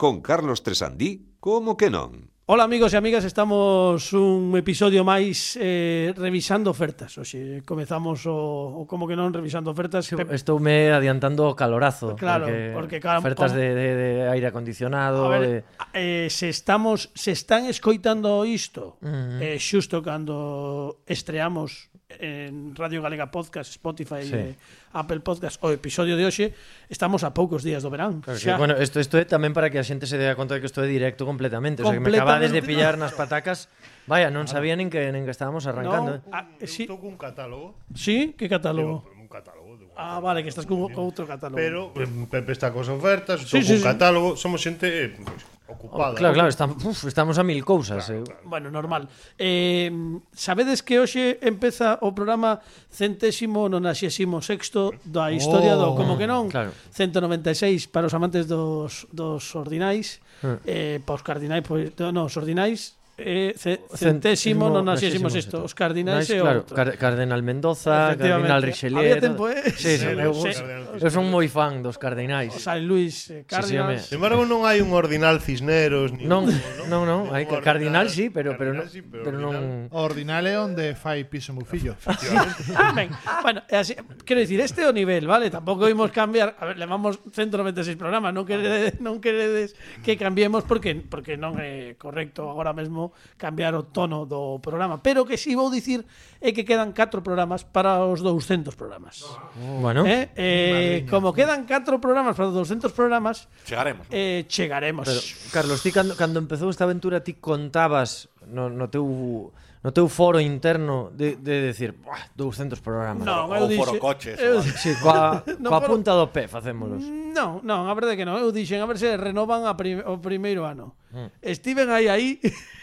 con Carlos Tresandí, como que non? Ola amigos e amigas, estamos un episodio máis eh, revisando ofertas. Oxe, comezamos o, o como que non revisando ofertas. Pe... Estou me adiantando o calorazo Claro, porque, porque claro, Ofertas como... de, de, de aire acondicionado a ver, de... eh, se, estamos, se están escoitando isto mm eh, Xusto cando estreamos en Radio Galega Podcast, Spotify sí. e Apple Podcast o episodio de hoxe, estamos a poucos días do verán. Claro, xa... bueno, isto, isto é tamén para que a xente se dea conta de que isto é directo completamente, completamente. o sea, que me acabades de pillar nas patacas. Vaya, non sabía nin que nin que estábamos arrancando. No, eh. ah, sí. Estou cun catálogo. Sí, que catálogo? Un catálogo de Ah, vale, que estás con outro catálogo. Pero eh, Pepe está cos ofertas, estou sí, sí, cun sí. catálogo, somos xente eh, pues, ocupada. Claro, claro, estamos, uf, estamos a mil cousas. Claro, eh. claro. Bueno, normal. Eh, sabedes que hoxe empeza o programa centésimo nonasiésimo sexto da historia oh, do como que non, claro. 196 para os amantes dos, dos ordinais, eh, eh para os cardinais, pois, non, os ordinais, eh, ce, centésimo, centésimo nonagésimo sexto. Os cardinais e claro, outro. Car Cardenal Mendoza, Cardenal Richelieu. Había tempo, eh? Sí, sí, sí, eu, sí. eu son moi fan dos cardinais. O San Luis eh, Cardinals. Sí, sí, Sin embargo, non hai un ordinal Cisneros. Ni non, un, non, non, hai que cardinal, sí, pero, cardinal, pero, sí, pero, pero non... O ordinal é onde fai piso meu fillo. ben, bueno, así, quero dicir, este é o nivel, vale? Tampouco imos cambiar... A ver, levamos 196 programas, non queredes, non queredes que cambiemos porque porque non é correcto agora mesmo cambiar o tono do programa, pero que si vou dicir é que quedan 4 programas para os 200 programas. Oh, bueno. Eh, eh, como quedan 4 programas para os 200 programas, chegaremos. Eh, chegaremos. Pero, Carlos, ti cando, cando empezou esta aventura ti contabas no, no teu no teu foro interno de, de decir, "Buah, 200 programas. Non, eu foro dixen- coches. eu- ou. Sí, coa, No coa foro- punta do pé facémolos. Non, non, a verdade é que non. Eu dixen, a ver se renovan a prim o primeiro ano. Mm. Estiven aí aí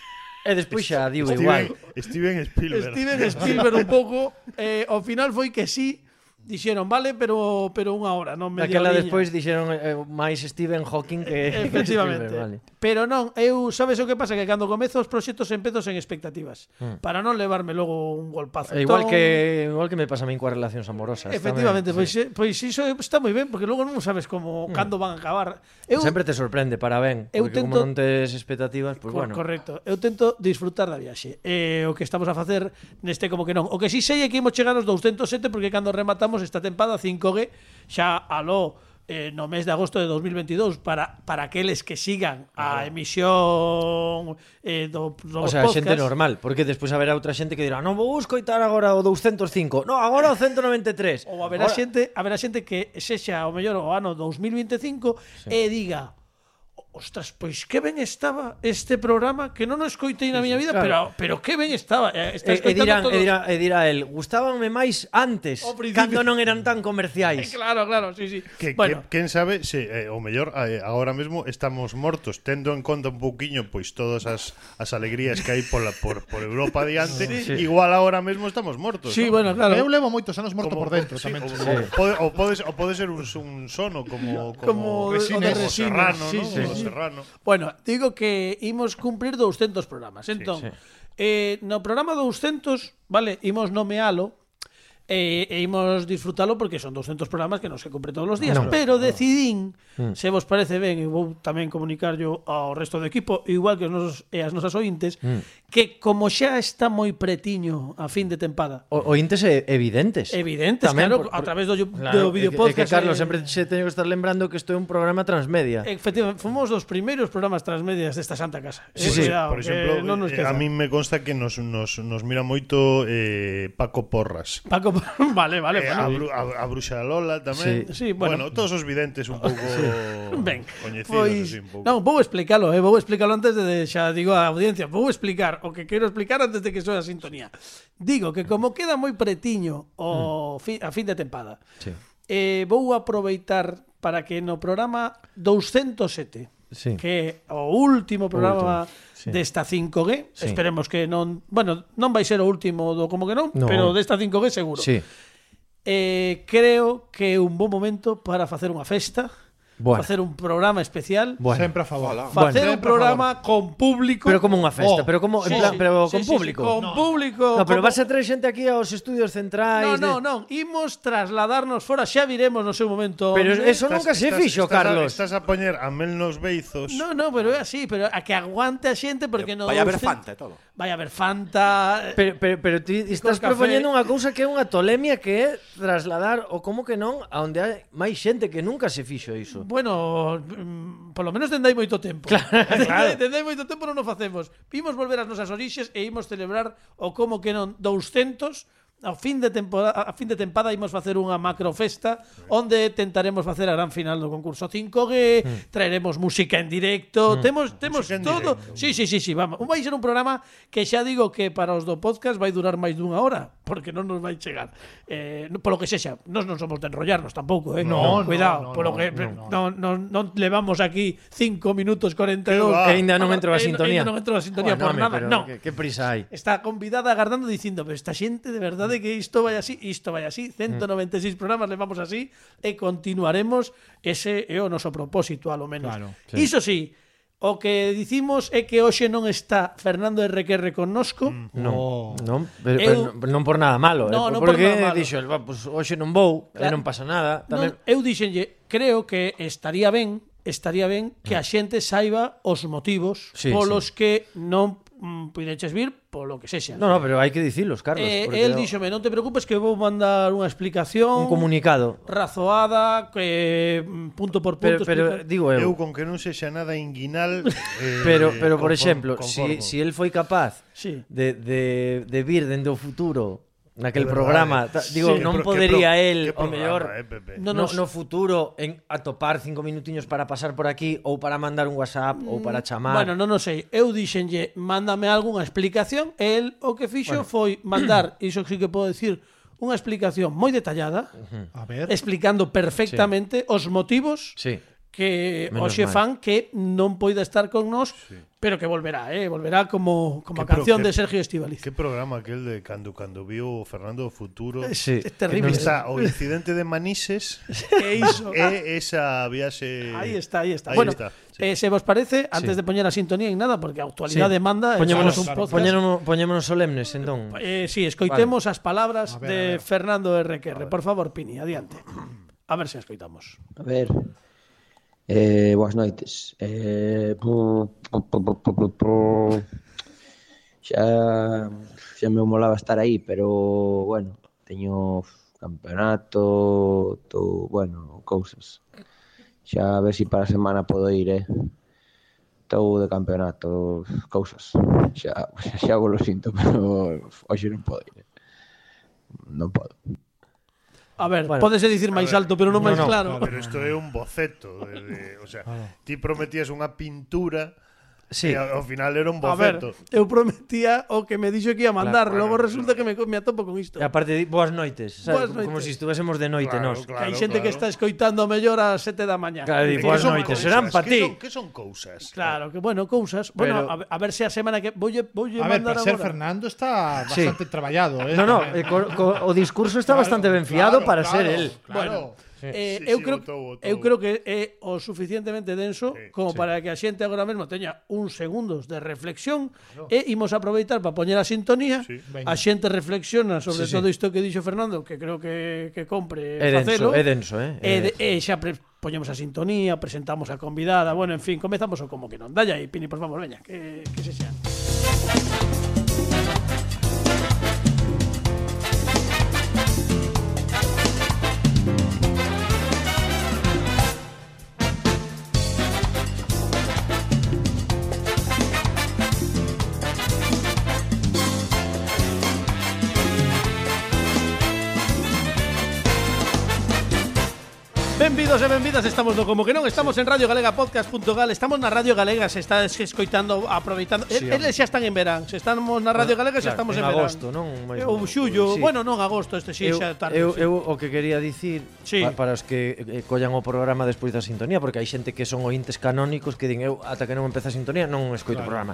E despois xa digo Steven, igual. Steven Spielberg. Steven Spielberg un pouco. Eh, ao final foi que sí, dixeron, vale, pero pero unha hora, non media Daquela despois dixeron eh, máis Stephen Hawking que Efectivamente. Que Spielberg, vale. Pero non, eu sabes o que pasa que cando comezo os proxectos empezo sen expectativas, mm. para non levarme logo un golpazo. E igual entón, que igual que me pasa a min coas relacións amorosas. Efectivamente, tamén, pois sí. Eh, pois iso está moi ben porque logo non sabes como mm. cando van a acabar. Eu sempre te sorprende para ben, eu porque tento, como non tes expectativas, pois pues, bueno. Correcto. Eu tento disfrutar da viaxe. Eh, o que estamos a facer neste como que non. O que si sei é que imos chegar aos 207 porque cando rematamos esta tempada 5G xa aló eh, no mes de agosto de 2022 para, para aqueles que sigan a emisión eh, do, do O sea, podcast. xente normal, porque despois haberá outra xente que dirá non vou escoitar agora o 205, no, agora o 193. Ou haberá agora... xente, haberá xente que sexa o mellor o ano 2025 sí. e diga ostras, pois que ben estaba este programa que non o escoitei na miña vida, claro. pero pero que ben estaba. Eh, está e, e dirán, todos... e dirá, e dirá el, gustábanme máis antes, cando non eran tan comerciais. Eh, claro, claro, sí, sí. Que, bueno. que, quen sabe se eh, o mellor eh, agora mesmo estamos mortos tendo en conta un pouquiño pois todas as as alegrías que hai pola por por Europa diante, sí, sí. igual agora mesmo estamos mortos. Sí, ¿no? bueno, claro. Eu levo moitos anos morto como, por dentro sí, tamén. O, sí. o, pode, o pode ser, o pode ser un, un sono como como, como resina, o de resina, serrano, sí, ¿no? sí, sí. Serrano. Bueno, digo que imos cumprir 200 programas. Entón, sí, sí. eh, no programa 200, vale, imos nomealo E, e imos disfrutalo porque son 200 programas que non se cumpre todos os días. Ah, no, Pero decidín, no. se vos parece ben E vou tamén comunicarlo ao resto do equipo Igual que os nosos, e as nosas ointes mm. Que como xa está moi pretiño a fin de tempada. O, Ointes é evidentes. Evidentes, tamén, claro, por, por, a través do, claro, do videopodcast É que, que Carlos, eh, sempre se teño que estar lembrando que isto é un programa transmedia. Efectivamente, fomos dos primeiros programas transmedias desta santa casa. Sí, sí, eh, cuidado, Por exemplo, eh, non nos eh, a mí me consta que nos, nos, nos mira moito eh, Paco Porras. Paco vale, vale. Eh, bueno. a, a, a Bruxa Lola tamén. Sí. Sí, bueno. bueno, todos os videntes un pouco sí. ben, coñecidos. Pois, así, un pouco. Non, vou explicarlo, eh, vou explicarlo antes de xa digo a audiencia, vou explicar o que quero explicar antes de que soe a sintonía. Digo que como queda moi pretiño o mm. fi, a fin de tempada, sí. eh, vou aproveitar para que no programa 207, sí. que é o último programa o último sí. desta 5G. Sí. Esperemos que non, bueno, non vai ser o último do como que non, no. pero desta 5G seguro. Sí. Eh, creo que é un bom momento para facer unha festa Bueno. Facer un programa especial. Bueno. Sempre a favor. Facer bueno. Un programa con público. Pero como unha festa, oh. pero como sí, en plan, sí, pero sí, con sí, público. Sí, sí, con no. público. No, pero como... vas a traer xente aquí aos estudios centrais. No, no, de... non, imos trasladarnos fora, xa viremos no seu momento. Pero onde... eso nunca estás, se fixo, estás, Carlos. Estás a, estás a poñer a mel nos beizos. No, no, pero é así, pero a que aguante a xente porque no Vai haber Fanta e todo vai haber Fanta... Eh, pero, pero, pero ti estás café. propoñendo unha cousa que é unha tolemia que é trasladar o como que non a onde hai máis xente que nunca se fixo iso. Bueno, mm, polo menos dende hai moito tempo. Claro, dende hai moito tempo non o facemos. Vimos volver ás nosas orixes e imos celebrar o como que non 200 ao fin de temporada, a fin de tempada imos facer unha macrofesta onde tentaremos facer a gran final do concurso 5G, mm. traeremos música en directo, temos temos música todo. Sí, sí, sí, sí, vamos. Vai ser un programa que xa digo que para os do podcast vai durar máis dunha hora porque non nos vai chegar. Eh, polo que sexa, nós non somos de enrollarnos tampouco, eh? No, no, cuidado, no, no, polo que no, no. Non, non, non levamos aquí 5 minutos 42 e ainda non entrou a sintonía. Ainda non entrou a sintonía bueno, por nome, nada. No. Que, que prisa hai. Está convidada agardando dicindo, pero esta xente de verdade que isto vai así, isto vai así, mm. 196 programas levamos así e continuaremos ese é o noso propósito, a lo menos. Claro, sí. Iso sí, O que dicimos é que hoxe non está Fernando RQR connosco. Mm, non, oh. non, pero, eu, pero non por nada malo. Eh. No, eh, non porque por nada malo. dixo, el, pues, hoxe non vou, claro. non pasa nada. Tamén... Non, eu dixenlle, creo que estaría ben estaría ben que a mm. xente saiba os motivos sí, polos sí. que non mm, puideches vir polo que sexa. No, no, pero hai que dicilos, Carlos. Eh, el no... díxome, non te preocupes que vou mandar unha explicación... Un comunicado. Razoada, que mm, punto por punto... Pero, pero explica... digo eu... Eu con que non sexa nada inguinal... Eh, pero, pero por exemplo, se si, si el foi capaz sí. de, de, de vir dende o futuro Naquel programa, verdade. Eh. digo, sí, non podería pro, el o mellor eh, Pepe? no, no, no futuro en atopar cinco minutiños para pasar por aquí ou para mandar un WhatsApp mm, ou para chamar. Bueno, non o sei. Eu dixenlle, mándame algunha explicación, e el o que fixo bueno. foi mandar, iso sí que podo decir, unha explicación moi detallada, uh -huh. a ver. explicando perfectamente sí. os motivos sí que Menos Oxe mal. fan que non poida estar con nós, sí. pero que volverá, eh, volverá como como que a canción pro, que, de Sergio Estivaliz. Que programa aquel de cando cando viu Fernando o Futuro. Eh, sí. É terrible. Está o incidente de Manises. que iso. É esa viaxe. Aí está, aí está. Ahí bueno, está. Sí. Eh, se vos parece, antes sí. de poñer a sintonía en nada, porque a actualidade sí. demanda, eh, poñémonos un podcast. Poñémonos, poñémonos solemnes, entón. Eh, sí, escoitemos vale. as palabras a ver, de a ver. Fernando RQR. Por favor, Pini, adiante. A ver se escoitamos. A ver. Eh, boas noites. Eh, pu, pu, pu, pu, pu, pu, xa, xa me molaba estar aí, pero, bueno, teño campeonato, to, bueno, cousas. Xa a ver se si para a semana podo ir, eh. Estou de campeonato, cousas. Xa, xa, xa vos lo sinto, pero hoxe non podo ir. Eh. Non podo. A ver, bueno, podese dicir máis alto, pero non no, máis no, claro. No, pero isto é un boceto, de, de, o sea, ti prometías unha pintura Sí. Eh, e ao final era un boceto. A ver, eu prometía o que me dixo que ia mandar, claro, logo resulta claro. que me, me atopo con isto. E aparte, boas noites, sabes? Boas noites. como se si estuvésemos de noite claro, nos. Claro, que hai xente claro. que está escoitando a mellor ás 7 da mañá. Claro, di, boas noites, serán pa ti. Que son cousas? Claro, que bueno, cousas. Pero... Bueno, a, a ver se a semana que voulle voulle mandar. A ver, para ser Fernando está bastante sí. traballado, eh. No, no, eh, co, co, o discurso está claro, bastante ben fiado claro, para claro, ser el. Claro. Bueno, Eh, sí, eu, sí, creo, botou, botou. eu creo que é o suficientemente denso sí, como sí. para que a xente agora mesmo teña uns segundos de reflexión claro. e imos aproveitar para poñer a sintonía sí, a xente reflexiona sobre sí, todo isto que dixo Fernando que creo que, que compre é facelo é denso, é denso eh? é, e, e xa pre, poñemos a sintonía presentamos a convidada bueno, en fin, comezamos o como que non dalla aí, Pini, por favor, veña que, que se xa Benvidos e benvidas, estamos no Como que non. Estamos en Radio Galega Podcast.gal Estamos na Radio Galega, se está escoitando Aproveitando, sí, eh, eles xa están en verán. Se estamos na Radio Galega, xa claro, estamos en, en agosto, verán non? Mais, Ou xullo, sí. bueno, non agosto Este xe xa tarde Eu, eu o que quería dicir sí. pa, Para os que eh, collan o programa despois da sintonía Porque hai xente que son ointes canónicos Que din, eu ata que non empeza a sintonía non escoito claro. o programa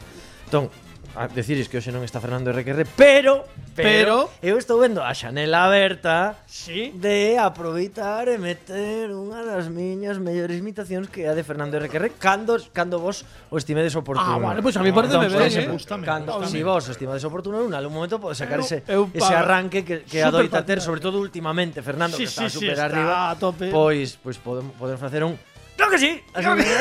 Entón, a deciris que hoxe non está Fernando RQR, pero, pero, pero eu estou vendo a Xanela aberta sí? de aproveitar e meter unha das miñas mellores imitacións que é a de Fernando RQR cando, cando vos o estimedes oportuno. Ah, vale, pois pues a mi parte me entón, ben, eh? Gústame, cando, gústame. Si vos o estimedes oportuno, en algún momento pode sacar ese, eu, ese arranque que, que adoita ter, sobre todo últimamente, Fernando, sí, que está sí, super sí, arriba, está a tope. pois, pois podemos, podemos facer un... Claro que sí! Claro que sí!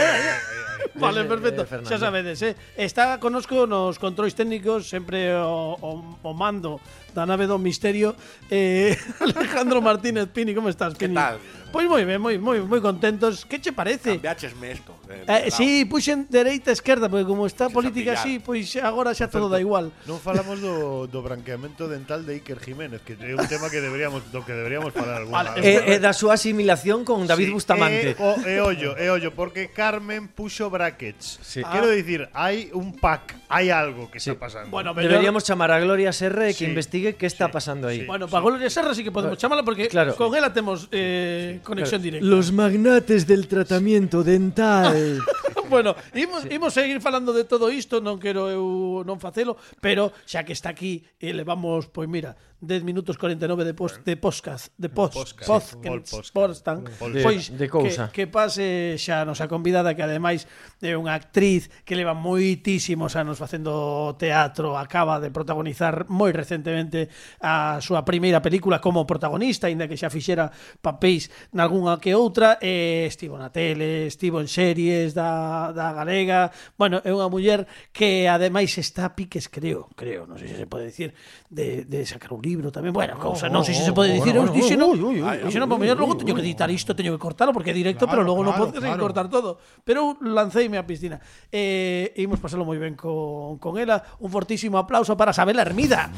vale, perfecto. Eh, xa sabedes, eh? Está conosco nos controis técnicos, sempre o, o, o mando da nave do misterio, eh, Alejandro Martínez Pini, como estás, Pini? Que tal? Pois moi ben, moi moi moi contentos. Que che parece? Cambiachesme isto. Eh, eh, si, sí, puxen dereita e esquerda, porque como está a política así, pois agora xa todo da igual. Non falamos do, do branqueamento dental de Iker Jiménez, que é un tema que deberíamos do que deberíamos falar alguna vale, vez. Eh, é, eh, da súa asimilación con David sí, Bustamante. Eh, o, é ollo, é ollo, porque Carmen puxo brackets. Sí. Quero Ah. dicir, hai un pack, hai algo que Sí. está pasando. Bueno, mellor- Deberíamos chamar a Gloria Serre que Sí, investigue que está sí, pasando aí. sí. Bueno, para Gloria Serra sí que podemos chamala porque Claro. con ela temos eh, conexión directa. Los magnates del tratamiento dental. bueno, imos, imos seguir falando de todo isto, non quero eu non facelo, pero xa que está aquí e levamos, pois mira, 10 minutos 49 de post, de podcast, de post, podcast, post, sí, pois de, de cousa. Que, que pase xa a nosa convidada que ademais é unha actriz que leva moitísimos anos facendo teatro, acaba de protagonizar moi recentemente a súa primeira película como protagonista, aínda que xa fixera papéis nalgúnha que outra, e estivo na tele, estivo en series da, da galega. Bueno, é unha muller que ademais está a piques, creo, creo, non sei se se pode decir, de, de sacar un libro tamén, bueno, cousa, non sei se se pode dicir, eu dixen, non, dixen, non, mellor logo teño que editar isto, teño que cortalo porque é directo, pero Claro, logo non claro, podes claro. cortar todo. Pero lanceime á piscina. Eh, e imos pasalo moi ben con, con ela. Un fortísimo aplauso para Sabela Hermida.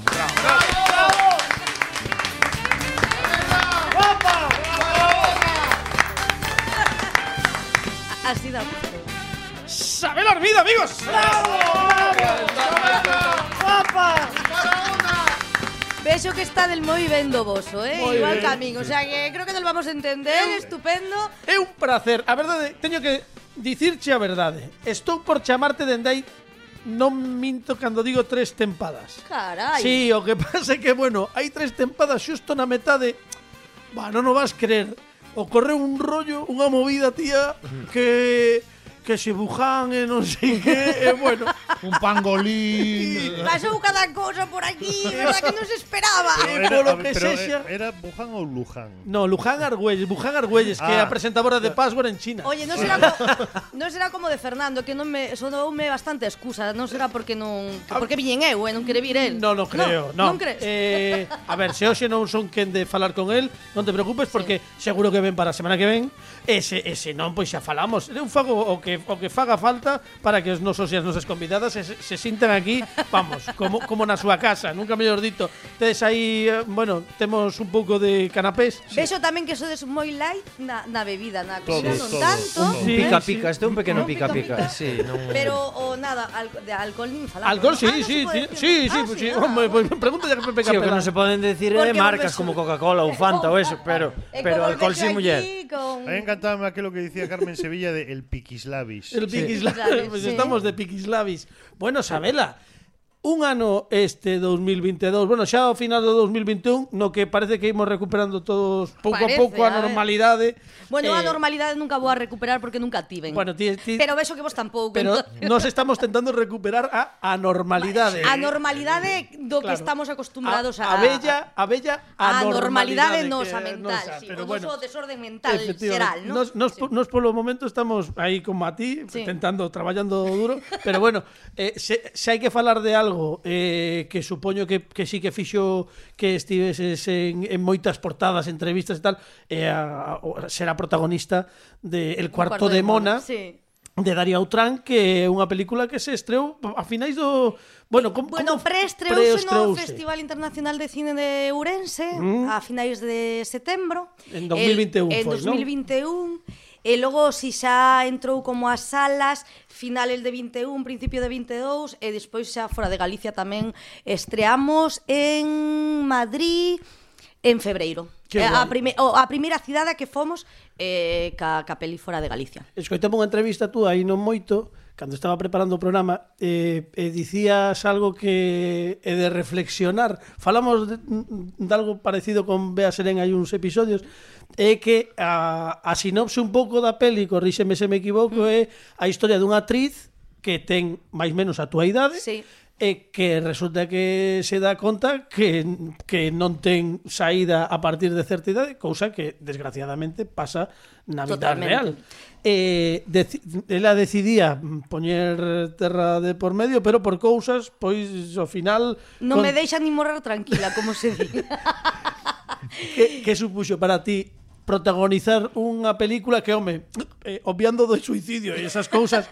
Así da gusto. Sabela Hermida, amigos. Vexo que está del moi ben do voso, eh? Moi Igual ben. camín, o sea que creo que nos vamos a entender, eu, estupendo. É un placer, a verdade, teño que dicirche a verdade. Estou por chamarte dende aí non minto cando digo tres tempadas. Carai. Sí, o que pasa é que, bueno, hai tres tempadas xusto na metade. Bah, non o vas creer. Ocorreu un rollo, unha movida, tía, que que se bujan e non sei que, e bueno, Un pangolín. Pasou cada cousa por aquí, verdad que non se esperaba. Eh, Era, polo que pero sexa. era Wuhan ou Luján? no, Luján Argüelles, Buján Argüelles, que é a Ah. presentadora de Password en China. Oye, non será, non será como de Fernando, que non me sonoume bastante excusa, non será porque non que porque viñen eu e non quere vir el. No, no creo, no. Non crees? Eh, a ver, se hoxe non son quen de falar con el, non te preocupes porque seguro que ven para a semana que ven. E se, e se non, pois xa falamos. Eu fago o que o que faga falta para que os nosos e as nosas convidadas se, se sintan aquí, vamos, como como na súa casa, nunca mellor dito. Tedes aí, eh, bueno, temos un pouco de canapés. Vexo tamén que sodes moi light na, na bebida, na comida non tanto. Un Sí, pica sí. pica, este é un pequeno pica pica pica. Sí, non Pero o nada, al, de alcohol nin falamos. Alcohol, ¿no? sí, Ah, non sí, sí, decir. sí, sí, Ah, pues sí. ah, Hombre, pues pregunta ya que Pepe Sí, o que Capela. non se poden decir é marcas volves- como Coca-Cola ou Fanta ou eso, pero E pero alcohol sin muller. A mí encantaba aquilo que dicía Carmen Sevilla de el piquislavis. El Piquislavis, Piquislavis, pues sí. estamos de Piquislavis. Bueno, Sabela, un ano este 2022, bueno, xa ao final do 2021, no que parece que imos recuperando todos pouco parece, a pouco a, a normalidade. Bueno, eh, a normalidade nunca vou a recuperar porque nunca tiven. Bueno, ti, ti, pero vexo que vos tampouco. Pero nos estamos tentando recuperar a anormalidade. A normalidade do claro. que estamos acostumbrados a... A bella, a bella a normalidade nosa mental, nosa, sí, pero o bueno, noso desorden mental xeral, ¿no? Nos, nos, sí. nos polo momento estamos aí como a ti, sí. tentando, traballando duro, pero bueno, eh, se, se hai que falar de algo algo eh, que supoño que, que sí que fixo que estiveses en, en moitas portadas, entrevistas e tal, eh, a, a, será protagonista de El cuarto, cuarto de, de Mona, Mona sí. de Daria Outran, que é unha película que se estreou a finais do... Bueno, com, bueno como preestreouse pre no Festival Internacional de Cine de Ourense mm. a finais de setembro. En 2021 el, En 2021. Foi, ¿no? E logo, si xa entrou como as salas, finales de 21, principio de 22, e despois xa fora de Galicia tamén estreamos en Madrid en febreiro. Que eh, a, prime, o, a primeira cidade que fomos eh, ca, ca peli fora de Galicia. Escoitamos unha entrevista tú aí non moito, cando estaba preparando o programa eh, eh, dicías algo que é eh, de reflexionar. Falamos de, mm, de algo parecido con Bea Seren hai uns episodios é que a, a sinopse un pouco da peli corríxeme se me equivoco é a historia dunha actriz que ten máis menos a túa idade sí e que resulta que se dá conta que, que non ten saída a partir de certa idade, cousa que desgraciadamente pasa na vida Totalmente. real. Eh, deci ela decidía poñer terra de por medio, pero por cousas, pois ao final Non con... me deixan ni morrer tranquila, como se di. que, que supuxo para ti protagonizar unha película que, home, eh, obviando do suicidio e esas cousas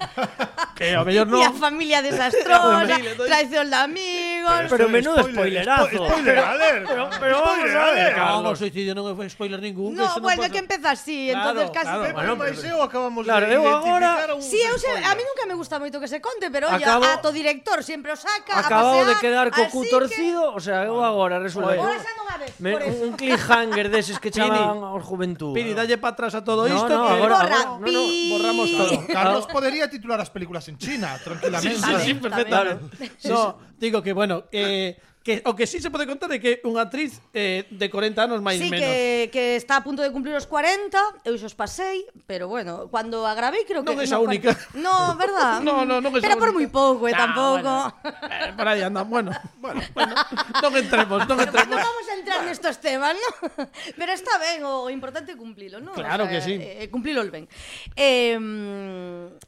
que ao mellor non... E a familia desastrosa, traición de amigos. Pero menudo Spoiler, spoilerazo. spo- spoiler alert. Pero, pero vamos a ver. Non, o suicidio non é spoiler ningún. No, bueno, que empeza así, Claro, entonces casi... claro. Pepe Bueno, pero- eu acabamos Claro, de eu agora- Sí, eu se, a mí nunca me gusta moito que se conte, pero oye, Acabo- a to director sempre o saca Acabou a de pasear, quedar co cu que- torcido, o sea, eu agora resulta Ahora que xa non a ves, por eso. un cliffhanger deses que chaman aos juventud. Pini, dalle para atrás a todo No, isto no, que agora- Borra, agora- no, no, borramos todo. Carlos podría titular as películas en China, tranquilamente. Sí, Tamén, perfectamente. No, digo que, bueno, eh, Que, o que sí se pode contar é que unha actriz eh, de 40 anos máis sí, menos. que, que está a punto de cumplir os 40, eu xos pasei, pero bueno, cando a gravei creo que... Non é a no, única. Cuando... No, verdad? no, no, non é Pero por moi pouco, eh, ah, tampouco. Bueno. Eh, por aí andan, bueno, bueno, bueno. Non entremos, non entremos. Pero vamos a entrar nestos temas, ¿no? Pero está ben, o importante é cumplilo, ¿no? Claro o sea, que sí. Eh, cumplilo el ben. Eh,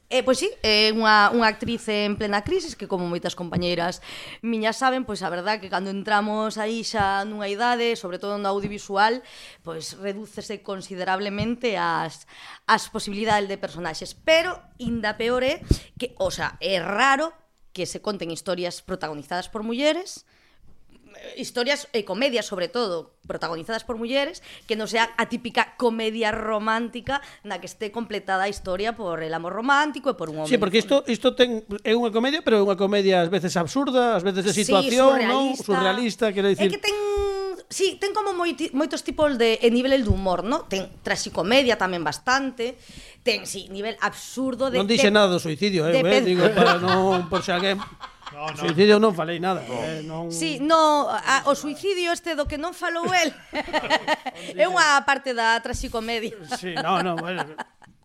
eh, pois pues sí, é eh, unha, unha actriz en plena crisis que como moitas compañeiras miñas saben, pois pues a verdad que cando entramos aí xa nunha idade, sobre todo no audiovisual, pois redúcese considerablemente as, as posibilidades de personaxes. Pero, inda peor é que, o sea, é raro que se conten historias protagonizadas por mulleres, historias e comedias, sobre todo, protagonizadas por mulleres, que non sea a típica comedia romántica na que este completada a historia por el amor romántico e por un home. Sí, porque isto isto ten é unha comedia, pero é unha comedia ás veces absurda, ás veces de situación, sí, surrealista. non? Surrealista, quero dicir. É que ten Sí, ten como moiti, moitos tipos de e nivel de humor, ¿no? Ten traxicomedia tamén bastante, ten, sí, nivel absurdo de... Non dixe de, nada do suicidio, eh, de, eh digo, para non, por se alguén No, no. Suicidio non falei nada. No. Eh, non... Sí, no, a, o suicidio este do que non falou el é unha parte da traxicomedia. Sí, no, no, bueno,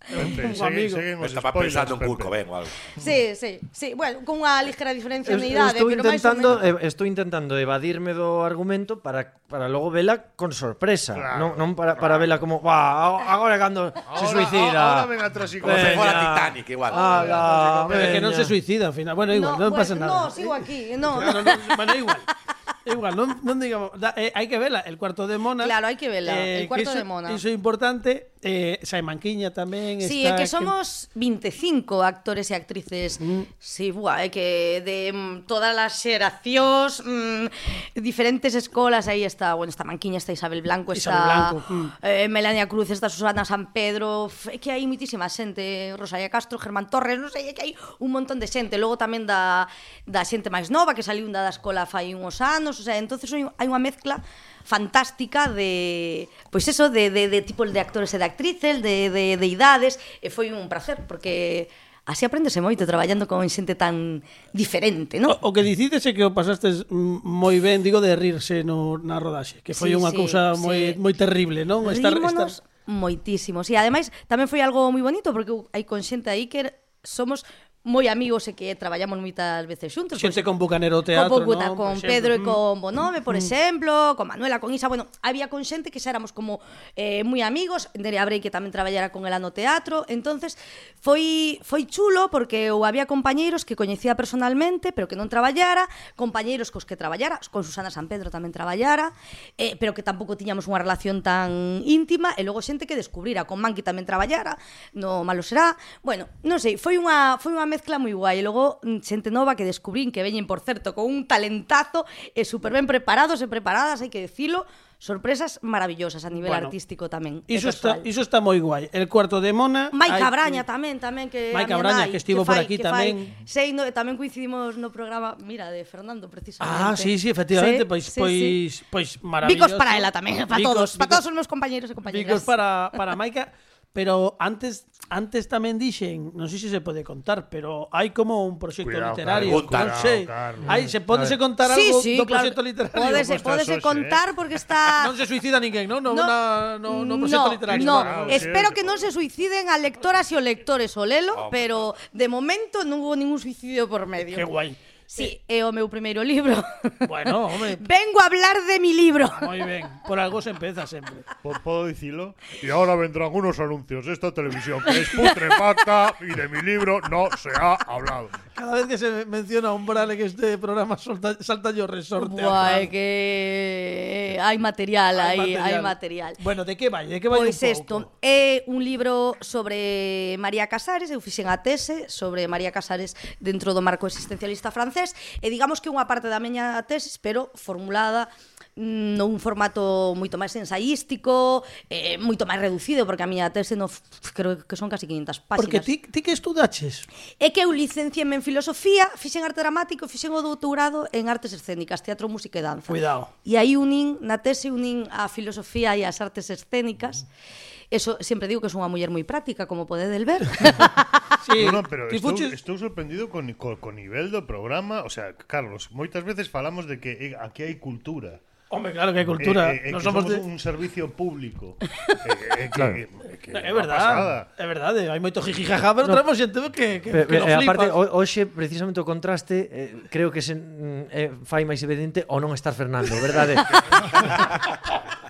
Pepe, seguen, seguen os Estaba spoilers, pensando en Kurt Cobain o algo. Sí, sí, sí. Bueno, con unha ligera diferencia de idade, estou pero máis ou intentando, menos. eh, estou intentando evadirme do argumento para para logo vela con sorpresa, Claro, non non para para vela como, va, agora é cando se Ahora- suicida." Ahora ven a Como se fora Veña. Titanic, igual. Ala, Pero é que non se veña. suicida, ao final. Bueno, igual, non bueno, pasa nada. No, sigo aquí. No, no. Claro, non, mas igual. Igual, non, non digamos. Da, eh, hai que verla, el cuarto de Mona. Claro, hai que verla, eh, el cuarto iso, de Mona. Iso é importante. Eh, Simon manquiña tamén Sí, está, é que somos que... 25 actores e actrices. Mm. Sí, buah, é que de mm, todas as xeracións, mm, diferentes escolas, aí está, bueno, está Manquiña, está Isabel Blanco, está Isabel Blanco, mm. eh, Melania Cruz, está Susana San Pedro, é que hai muitísima xente, Rosalía Castro, Germán Torres, non sei, é que hai un montón de xente. Logo tamén da, da xente máis nova que saliu da escola fai uns anos, anos, o sea, entonces hai unha mezcla fantástica de pois eso de, de, de tipo de actores e de actrices, de, de, de idades, e eh, foi un placer porque así aprendese moito traballando con xente tan diferente, non? O, o que dicides é que o pasastes moi ben, digo, de rirse no, na rodaxe, que foi sí, unha sí, cousa sí. moi, moi terrible, non? Rímonos estar, estar... moitísimo, sí, ademais tamén foi algo moi bonito porque hai con xente aí que somos moi amigos e que traballamos moitas veces xuntos. Xente con Bucanero Teatro, con, Bucuta, no? con Pedro e con mm. Bonome, por mm. exemplo, con Manuela, con Isa, bueno, había con xente que xa éramos como eh, moi amigos, Nerea Brey que tamén traballara con ela no teatro, entonces foi foi chulo porque eu había compañeiros que coñecía personalmente, pero que non traballara, compañeiros cos que traballara, con Susana San Pedro tamén traballara, eh, pero que tampouco tiñamos unha relación tan íntima, e logo xente que descubrira, con Manqui tamén traballara, no malo será, bueno, non sei, foi unha foi unha mezcla moi guai. E logo mm, xente nova que descubrín que veñen, por certo, con un talentazo e super ben preparados e preparadas, hai que decilo, sorpresas maravillosas a nivel bueno, artístico tamén. Iso está, iso está moi guai. El cuarto de Mona. Maica hai, Braña tamén, tamén que Maica Braña que estivo que fai, por aquí que tamén. Fai, sei, no, tamén coincidimos no programa, mira, de Fernando precisamente. Ah, sí, sí, efectivamente, sí, pois sí, pois sí. pois maravilloso. Bicos para ela tamén, para bicos, todos, bicos, para todos os meus compañeiros e compañeiras. Bicos para para Maica. Pero antes antes tamén dixen, non sei se se pode contar, pero hai como un proxecto Cuidado, literario, Carlos, non sei. Carlos. Hai, se pódese contar Sí, algo sí, do claro. proxecto literario? Pódese, Pues pódese eso, contar porque está Non se suicida ninguén, non? No, No. no, no proxecto no, literario. no. Claro, espero sí. que non se suiciden a lectoras e o lectores o lelo, pero de momento non hubo ningún suicidio por medio. Que guai. Sí, é o meu primeiro libro. Bueno, home. Vengo a hablar de mi libro. Moi ben, por algo se empeza sempre. Pues podo dicilo. Y ahora vendrán unos anuncios de esta televisión que es putrefacta y de mi libro no se ha hablado. Cada vez que se menciona un brale que este programa solta, salta yo resorte. Buah, que eh, hai material aí, hai material. Bueno, de que vai? De que vai pois pues un isto, é eh, un libro sobre María Casares, eu fixen a tese sobre María Casares dentro do marco existencialista francés veces e digamos que unha parte da miña tesis, pero formulada mm, nun formato moito máis ensaístico, eh, moito máis reducido, porque a miña tese no, creo que son casi 500 páxinas. Porque ti, ti que estudaches? É que eu licenciéme en filosofía, fixen arte dramático, fixen o doutorado en artes escénicas, teatro, música e danza. Cuidado. E aí unín, na tese unín a filosofía e as artes escénicas. Mm. Eso sempre digo que son unha muller moi práctica, como podedes ver. sí, no, no, pero estou, fuches... estou sorprendido con, con, con nivel do programa, o sea, Carlos, moitas veces falamos de que eh, aquí hai cultura. Hombre, claro que hai cultura. Eh, eh, eh no somos, somos de... un servicio público. eh, eh, que, claro. que, que no, é verdad. É verdade, hai moito jijijaja, pero no, traemos xente que que, pero, que no eh, aparte hoxe precisamente o contraste eh, creo que se mm, eh, fai máis evidente o non estar Fernando, verdade?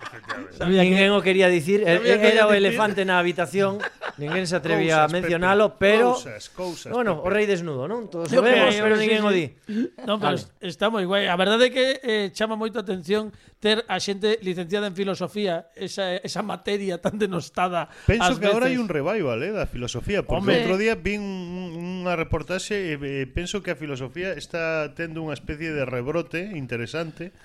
Sabía ninguén que... o quería dicir, Sabía era que o elefante na habitación, ninguén se atrevía cousas, a mencionalo, Pepe. pero cousas, cousas, Bueno, Pepe. o rei desnudo, non? Todos o vemos, pero ninguén sí, o di. No, pero vale. está moi guai. A verdade é que eh, chama moito a atención ter a xente licenciada en filosofía, esa, esa materia tan denostada. Penso que veces. agora hai un revival eh, da filosofía, porque Hombre. outro día vi unha reportaxe e eh, penso que a filosofía está tendo unha especie de rebrote interesante.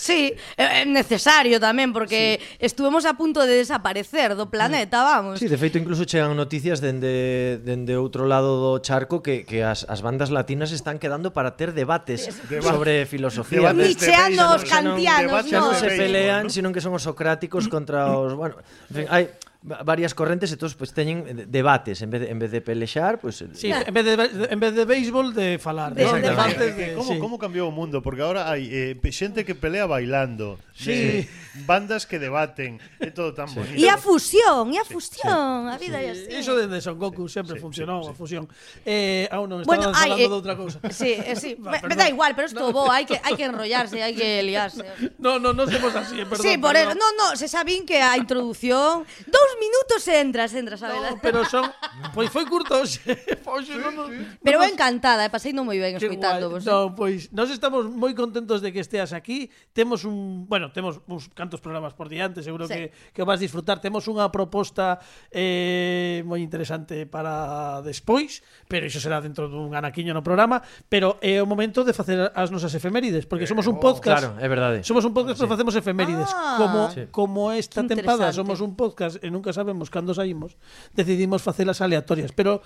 Sí, é necesario tamén porque sí. estuvemos a punto de desaparecer do planeta, mm. vamos. Sí, de feito incluso chegan noticias dende dende outro lado do charco que que as as bandas latinas están quedando para ter debates Deba sobre filosofía. Debates Nietzscheanos, kantianos, non, non se pelean, sino que son os socráticos contra os, bueno, en fin, hai varias correntes e todos pues, teñen debates en vez de, en vez de pelexar, pues, sí, en vez de en vez de béisbol de falar, de, de, de, de, de como sí. como cambiou o mundo, porque agora hai eh, xente que pelea bailando sí. de bandas que debaten, é todo tan sí. bonito. E a fusión, e a fusión, sí. a vida sí. é así. Iso dende Son Goku sempre sí, funcionou sí, sí. a fusión. Eh, aún non bueno, estaba bueno, falando eh, de outra cousa. Sí, eh, sí. me, me da igual, pero isto no, bo, hai que hai que enrollarse, hai que liarse. No, no, non somos así, eh, perdón. Sí, por eso. No, no, se sabín que a introducción, dous minutos entras, entras, a verdad. No, pero son pois foi curto, hoxe, hoxe non, non, Pero non, encantada, eh, pasei non moi ben escoitando vos. no, pois nós estamos moi contentos de que esteas aquí. Temos un, bueno, temos uns cantos programas por diante, seguro sí. que, que vas disfrutar. Temos unha proposta eh, moi interesante para despois, pero iso será dentro dun anaquiño no programa, pero é o momento de facer as nosas efemérides, porque somos un eh, oh, podcast... Claro, é verdade. Somos un podcast, bueno, sí. facemos efemérides. Ah, como, sí. como esta tempada somos un podcast e nunca sabemos cando saímos, decidimos facelas aleatorias, pero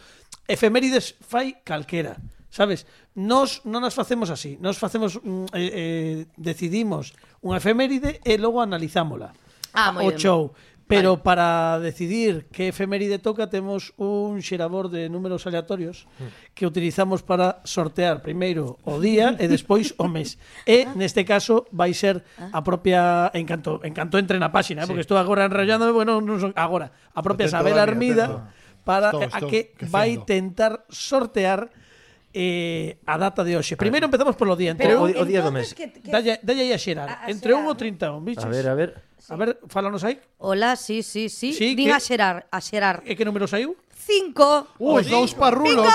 efemérides fai calquera. Sabes? Nos non nos facemos así, nos facemos mm, eh, eh, decidimos unha efeméride e logo analizámola. Ah, moi o bien. show. Pero vale. para decidir que efeméride toca temos un xerador de números aleatorios mm. que utilizamos para sortear primeiro o día e despois o mes. E ah. neste caso vai ser ah. a propia en canto en canto entre na páxina, eh, porque estou agora enrollándome, bueno, non son agora, a propia Atento, Sabela Dani, Armida atento. para Estou, a estou que vai tentar sortear eh, a data de hoxe. Primeiro empezamos polo día. Pero, o, o, o día do mes. Que, que... Dalle, dalle aí a xerar. A, a Entre 1 ou 31, bichos. A ver, a ver. Sí. A ver, fálanos aí. Hola, sí, sí, sí. sí Din que... a xerar, a xerar. E que número saiu? Cinco. Uh, os dous parrulos.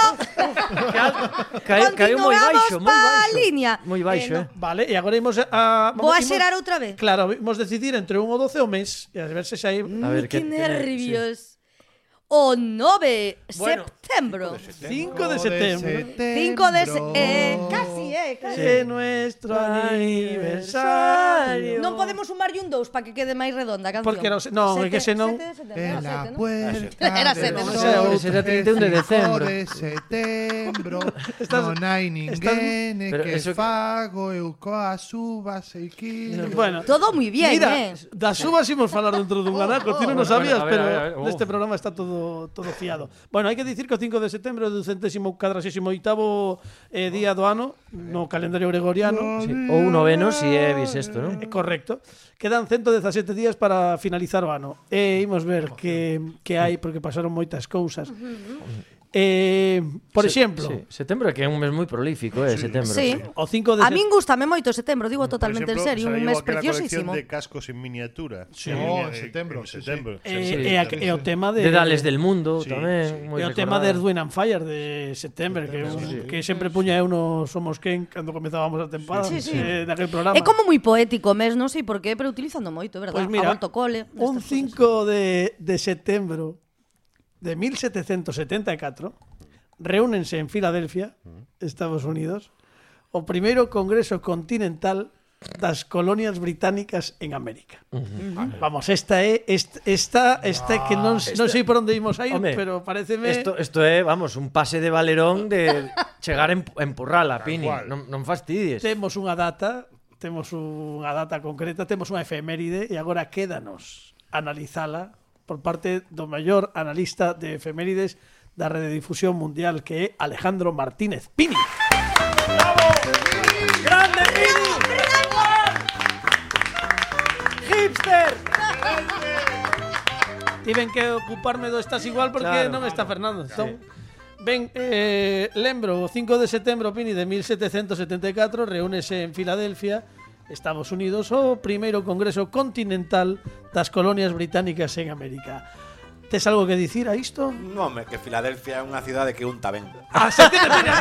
Cae, caeu moi baixo, moi baixo. Línea. Moi baixo, eh, no. eh. Vale, e agora imos a... Vamos, Vou a xerar outra vez. Claro, imos decidir entre un ou doce o mes. E a ver se xa hai... Mm, a ver, que, que nervios. Sí o 9 bueno, septembro. 5 de setembro. 5 de setembro. Eh, casi, eh. Casi. É nuestro aniversario. Non podemos sumarlle un 2 para que quede máis redonda a canción. Porque non, non sete, é que senón... Era puerta Era 7. Era 31 de decembro. de setembro. non hai ninguén que eso... fago eu coas uvas e quilo. Bueno, todo moi bien, Mira, eh. das uvas imos falar dentro dun oh, anaco. Ti non oh, o sabías, pero neste oh. programa está todo todo, todo fiado. Bueno, hai que dicir que o 5 de setembro é o 248º eh, día do ano no calendario gregoriano. Sí. Ou noveno si é bisexto, non? É correcto. Quedan 117 días para finalizar o ano. E imos ver que, que hai, porque pasaron moitas cousas. Eh, por se, exemplo, sí. setembro que é un mes moi prolífico, eh, sí. setembro. Sí. O 5 de A min gustame moito setembro, digo totalmente exemplo, en serio, un mes preciosísimo. de cascos en miniatura. Sí, oh, en setembro, en setembro. Sí, sí. E, eh, sí. Eh, e, e eh, o tema de De Dales del Mundo sí, tamén, sí. moi E o tema de Erwin and Fire de setembro, que, sí. que sempre puña eu no Somos Quen cando comezábamos a temporada sí, sí. Eh, daquel programa. É como moi poético mes, non sei por qué, pero utilizando moito, verdad? Pues mira, a volto cole. Un 5 de, de setembro de 1774 reúnense en Filadelfia, mm. Estados Unidos, o primeiro Congreso Continental das colonias británicas en América. Mm-hmm. Uh -huh. Vamos, esta é esta esta, esta que non non ah, sei por onde imos aí, Home, pero pareceme Isto isto é, vamos, un pase de valerón de chegar en empurral Pini, non non fastidies. Temos unha data, temos unha data concreta, temos unha efeméride e agora quédanos analizala por parte do maior analista de efemérides da Rede Difusión Mundial que é Alejandro Martínez Pini. Bravo! Grande Pini! Hipster! Tiven que ocuparme do estás igual porque claro, non está Fernando. Entón, Ben, eh, lembro, o 5 de setembro, Pini, de 1774, reúnese en Filadelfia Estados Unidos o primeiro Congreso Continental das Colonias Británicas en América. Tes algo que dicir a isto? Non, que Filadelfia é unha cidade que unta ben. Ah, se tiene, tiene,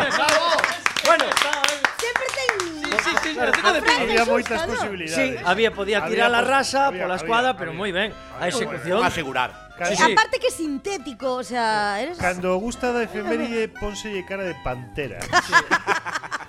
Bueno, sempre ten Sí, sí, claro, claro, claro, había moitas posibilidades. Sí, había podía tirar había, a rasa había, pola escuadra, pero moi ben. A execución. Bueno, asegurar. Sí, sí. Aparte que sintético, o sea, eres Cando gusta da efeméride eh, pónselle cara de pantera. Sí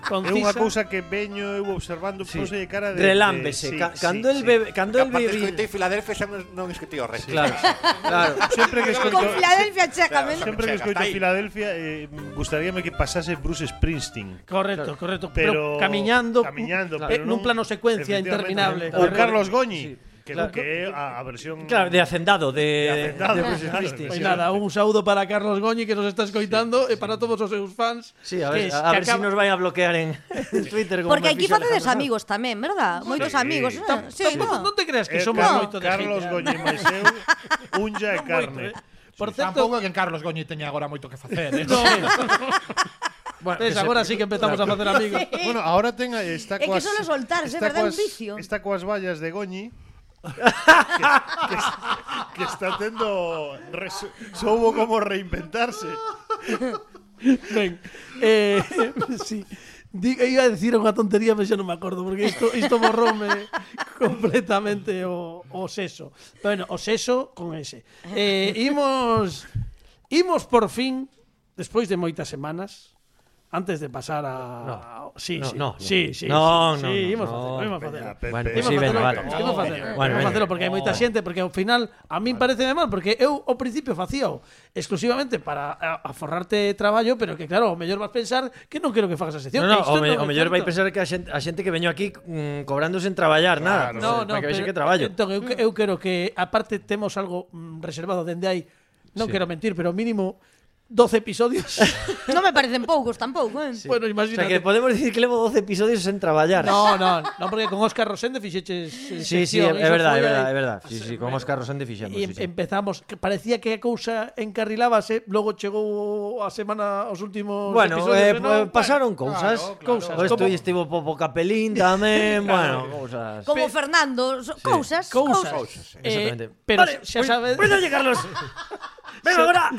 concisa. É unha cousa que veño eu observando, sí. pose cara de relámbese. De, sí, cando sí, el bebe, cando el bebe. Escoitei Filadelfia xa non escoitei o resto. Claro. claro. Sempre que escoito Con Filadelfia chécame. Sempre que escoito Filadelfia eh, gustaríame que pasase Bruce Springsteen. Correcto, correcto, pero, pero camiñando, camiñando claro. Eh, pero non, nun plano secuencia interminable. O Carlos Goñi. Sí que claro, que é a, a versión Claro, de Hacendado de, de, hacendado, de Bruce Springsteen. Pois pues nada, un saúdo para Carlos Goñi que nos está escoitando sí, e para todos os seus fans. Sí, a ver, que, a, a ver acaba... si nos vai a bloquear en, en Twitter como Porque aquí facedes amigos tamén, verdad? Sí, Moitos amigos. Sí, tam, sí, tampoco, non te creas que eh, somos no. moito de Carlos gente. Goñi ¿eh? máis eu, unlla e carne. Eh. Por certo, tampouco que en Carlos Goñi teña agora moito que facer, eh? no. Bueno, Tes, agora se... sí que empezamos a facer amigos. bueno, ahora ten está coas, É que solo soltar, é verdade, un vicio. Está coas vallas de Goñi que, que, que, está tendo res, soubo como reinventarse. Ben, eh, sí. Digo, iba a decir unha tontería, pero xa non me acordo, porque isto, isto borrome completamente o, o seso. Pero, bueno, o seso con ese. Eh, imos, imos por fin, despois de moitas semanas, Antes de pasar a... No. Sí, no, sí. No, sí, sí. No, sí, no, sí, no, no, imos facelo, imos facelo. Bueno, pues sí, venga, vale. Imos facelo, bueno, imos facelo porque hai moita xente, porque ao final a min vale. parece mal, porque eu ao principio facíao exclusivamente para aforrarte traballo, pero que claro, o mellor vas pensar que non quero que fagas a sección. No, no, o, me, o mellor vai pensar que a xente, a xente que veño aquí mm, cobrándose en traballar claro, nada, no, no, para que vexe que traballo. Entón, eu, eu quero que, aparte, temos algo mm, reservado dende aí, non sí. quero mentir, pero mínimo 12 episodios. non me parecen poucos tampouco, eh? Sí. Bueno, imagínate. O sea, que podemos decir que levo 12 episodios sen traballar. No, no, no porque con Óscar Rosende fixeches eh, Sí, sí, é verdad, é verdade, é verdade. Sí, sí, con Óscar Rosende fixemos. E sí, sí. empezamos, que parecía que a cousa encarrilábase, logo chegou a semana os últimos bueno, episodios. Eh, no, bueno, pasaron cousas, claro, cousas. Claro. Como... estivo Popo Capelín tamén, claro. bueno, cousas. Como Fernando, so, sí. cousas, cousas. cousas. cousas. Eh, Exactamente. Pero vale, xa sabes. Bueno, Carlos. Ven agora!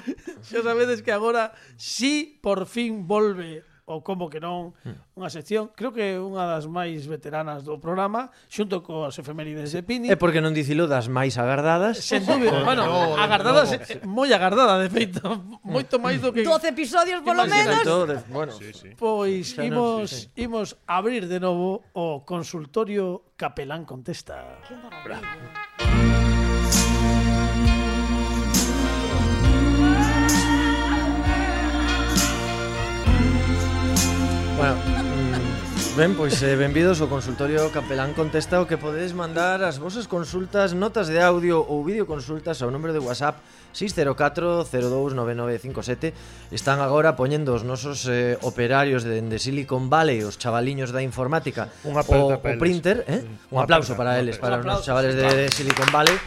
Xa sabedes que agora si por fin volve ou como que non, hmm. unha sección, creo que unha das máis veteranas do programa, xunto coas efemérides de Pini. É porque non dicilo das máis agardadas. Sen dúbida, bueno, agardada, agardadas, eh, moi agardada, de feito, moito máis do que... 12 episodios, polo menos. De, bueno, sí, sí. Pois xa imos, imos abrir de novo o consultorio Capelán Contesta. Que maravilla. Bueno, mm, ben, pois eh, benvidos ao consultorio Capelán contesta o que podedes mandar as vosas consultas, notas de audio ou videoconsultas ao número de WhatsApp 604-029957 Están agora poñendo os nosos eh, operarios de, de Silicon Valley Os chavaliños da informática. Un o, o printer, eh? Un aplauso para eles, para os nosos chavales de, de Silicon Valley.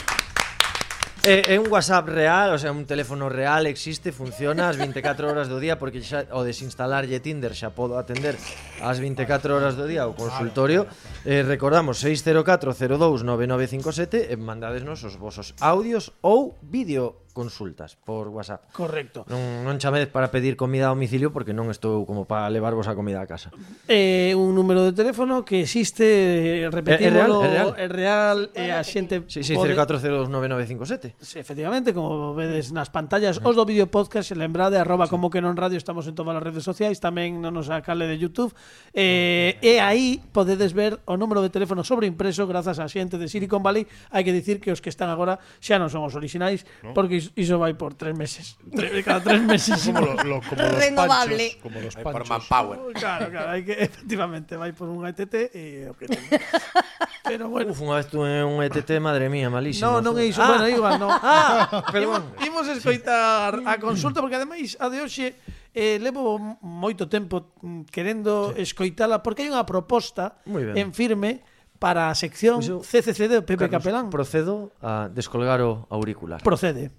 É, é un WhatsApp real, o sea, un teléfono real existe, funciona as 24 horas do día porque xa, o desinstalarlle Tinder xa podo atender ás 24 horas do día o consultorio. Eh, recordamos 604029957 e mandadesnos os vosos audios ou vídeo consultas por WhatsApp. Correcto. Non, non chamedes para pedir comida a domicilio porque non estou como para levarvos a comida a casa. É eh, un número de teléfono que existe, eh, repetímolo, é, é real, é real, é eh, a xente sí, sí, pode... 04029957. Sí, efectivamente, como vedes nas pantallas, os do vídeo podcast, se lembrade, arroba sí. como que non radio, estamos en todas as redes sociais, tamén non nos acale de YouTube. Eh, e aí podedes ver o número de teléfono sobre impreso grazas a xente de Silicon Valley. Hai que dicir que os que están agora xa non son os orixinais, no. porque iso vai por tres meses. Cada tres meses. como, lo, lo, como los Renovable. Panchos, como los panchos. Por manpower. Oh, claro, claro, hai que, efectivamente, vai por un ETT e o que ten. Pero bueno. Uf, unha vez tuve un ETT, madre mía, malísimo. No, non é iso. Ah. Bueno, igual, no. Ah, perdón. Imos escoitar a consulta, porque ademais, a de hoxe, eh, levo moito tempo mm, querendo sí. escoitala, porque hai unha proposta en firme para a sección pues eu, CCC de Pepe Carlos, Capelán. Procedo a descolgar o auricular. Procede.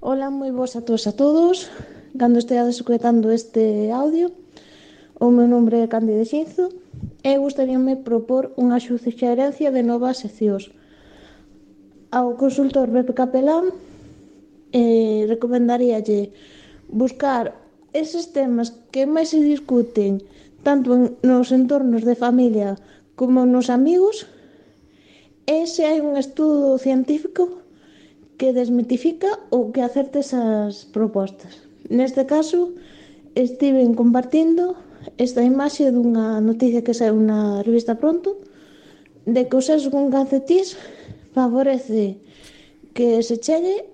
Ola, moi boas a todos a todos. Cando esteades escutando este audio, o meu nome é Cándido Xinzo e gustaríame propor unha suxerencia de novas seccións. Ao consultor Pepe Capelán eh, recomendaríalle buscar eses temas que máis se discuten tanto en, nos entornos de familia como nos amigos e se hai un estudo científico que desmitifica ou que acerte esas propostas. Neste caso, estiven compartindo esta imaxe dunha noticia que saiu na revista Pronto de que o sexo con cancetís favorece que se chegue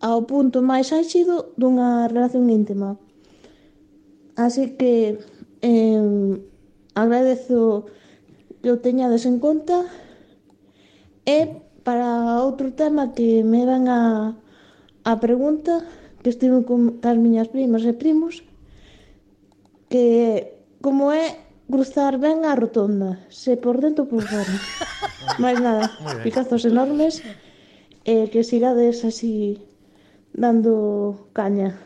ao punto máis áxido dunha relación íntima. Así que eh, agradezo que o teñades en conta e para outro tema que me van a, a pregunta que estive con as miñas primas e primos que como é cruzar ben a rotonda, se por dentro por fora. Mais nada, picazos enormes e que sigades así dando caña.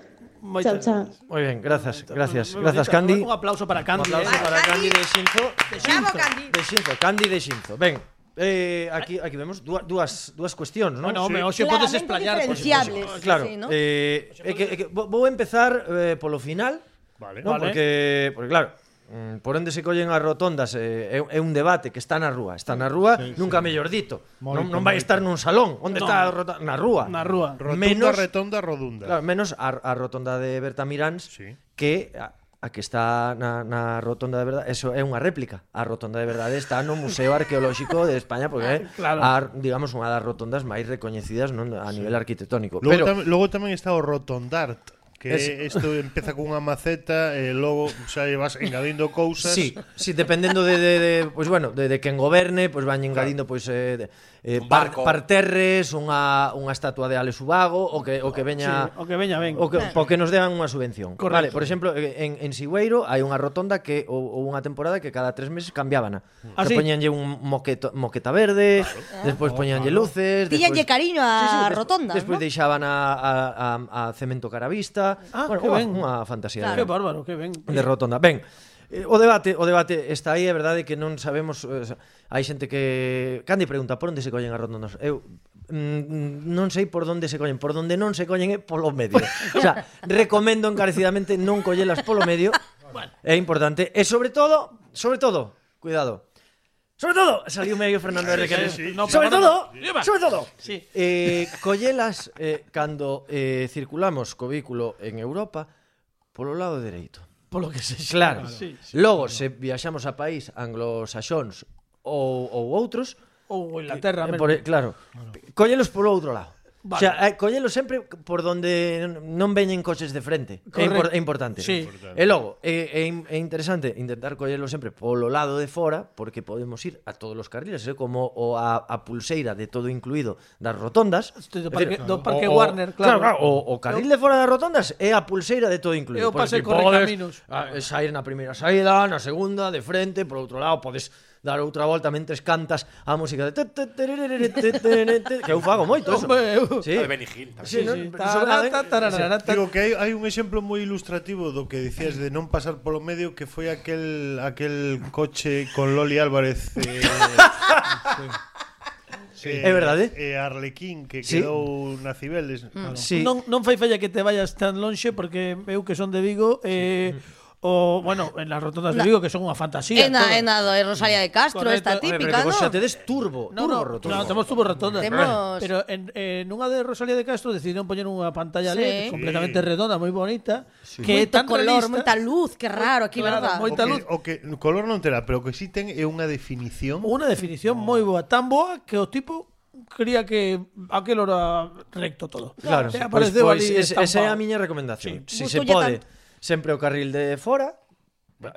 Moi chao, chao. Moi ben, grazas, gracias. grazas, gracias, Candy. Un aplauso para Candy. Un aplauso para Candy, eh? para Candy de Xinzo. De Xinzo, Candy. De Xinzo, Candy de Xinzo. Ben, Eh, aquí, aquí vemos dúas, dúas cuestións, non? Bueno, home, hoxe sí. podes explayar. Diferenciables, ah, claro, sí, ¿no? eh, é que, é que, vou empezar eh, polo final, vale, non? Vale. Porque, porque claro, mm, por onde se collen as rotondas eh, é, é un debate que está na rúa, está na rúa, sí, nunca sí. mellor dito. Non, non vai estar nun salón, onde no. está a rotonda? na rúa. Na rúa. Rotunda, menos, retonda, rodunda. Claro, menos a, a rotonda de Bertamiráns sí. que a, a que está na, na rotonda de verdade, eso é unha réplica. A rotonda de verdade está no Museo Arqueolóxico de España porque é ah, claro. a, digamos unha das rotondas máis recoñecidas non a nivel sí. arquitectónico. Logo, Pero tam, logo tamén está o Rotondart que isto es... empeza cunha maceta e logo xa vas engadindo cousas. Sí, sí dependendo de, de, de pois pues bueno, de, de quen goberne, pois pues van engadindo pois pues, eh, de, eh Un par, parterres, unha unha estatua de Ale Subago o que o que veña sí, o que veña ben. O que porque nos dean unha subvención. Correcto. Vale, por exemplo, eh, en en Sigüeiro hai unha rotonda que ou, ou unha temporada que cada tres meses cambiábana. Ah, que sí? poñanlle un moqueto, moqueta verde, claro. Ah. despois ah, poñanlle luces, despois... Cariño á sí, sí, rotonda, Despois ¿no? deixaban a, a, a, a cemento caravista, Ah, bueno, que ben. unha fantasía. Claro. De, que bárbaro, que ben. De Rotonda. Ben, eh, o debate, o debate está aí, é verdade que non sabemos, eh, hai xente que Candy pregunta por onde se collen as rotondas. Eu mm, non sei por onde se collen, por onde non se collen é polo medio. o sea, recomendo encarecidamente non collelas polo medio. Bueno. É importante e sobre todo, sobre todo, cuidado, Sobre todo, saliu medio Fernando R. Sí, sí, sí. No, sobre, todo, sobre todo, sí. eh, collelas eh, cando eh, circulamos co vehículo en Europa polo lado dereito. Polo que se xa. Claro. Sí, sí, Logo, claro. se viaxamos a país anglosaxóns ou, ou outros... Ou Inglaterra. Eh, eh por, eh, claro, bueno. collelos polo outro lado. Vale. O sea, eh, collelo sempre por donde non veñen coches de frente. É, impor é importante. Sí. E logo, é, é, é interesante intentar collelo sempre polo lado de fora, porque podemos ir a todos os carriles, é como o a, a pulseira de todo incluído das rotondas. Do parque, decir, do parque o, Warner, claro. claro, claro o, o carril de fora das rotondas é a pulseira de todo incluído. Eu pasei correcaminos. Podes, a, ah, sair na primeira saída, na segunda, de frente, por outro lado, podes dar outra volta mentres cantas a música de... que eu fago moito eso. Hombre, eu... Sí. Benny Hill tamén. Sí, sí, sí. Eh? Digo que hai, hai un exemplo moi ilustrativo do que dicías de non pasar polo medio que foi aquel aquel coche con Loli Álvarez eh, sí. Sí, é verdade. E Arlequín que sí. quedou na Cibeles. Mm, claro. sí. Non non fai falla que te vayas tan lonxe porque eu que son de Vigo eh sí. O, bueno, en las rotondas de Vigo, que son unha fantasía. En todo. en a do Rosalía de Castro, Correcto. esta eh, típica, non? Xa tedes turbo, no, turbo no, rotonda. No, temos turbo rotonda. Temos... Pero en, en unha de Rosalía de Castro decidiron poñer unha pantalla sí. LED completamente sí. redonda, moi bonita, sí. que é tan color, realista. moita luz, que raro aquí, claro, verdad? Moita luz. O que, o que color non terá, pero o que sí ten eh, é unha definición. Unha definición oh. moi boa, tan boa que o tipo quería que aquel era recto todo. Claro, e pois, apareceu pois, pois, ali esa é a miña recomendación. Sí. Si Busto se pode sempre o carril de fora,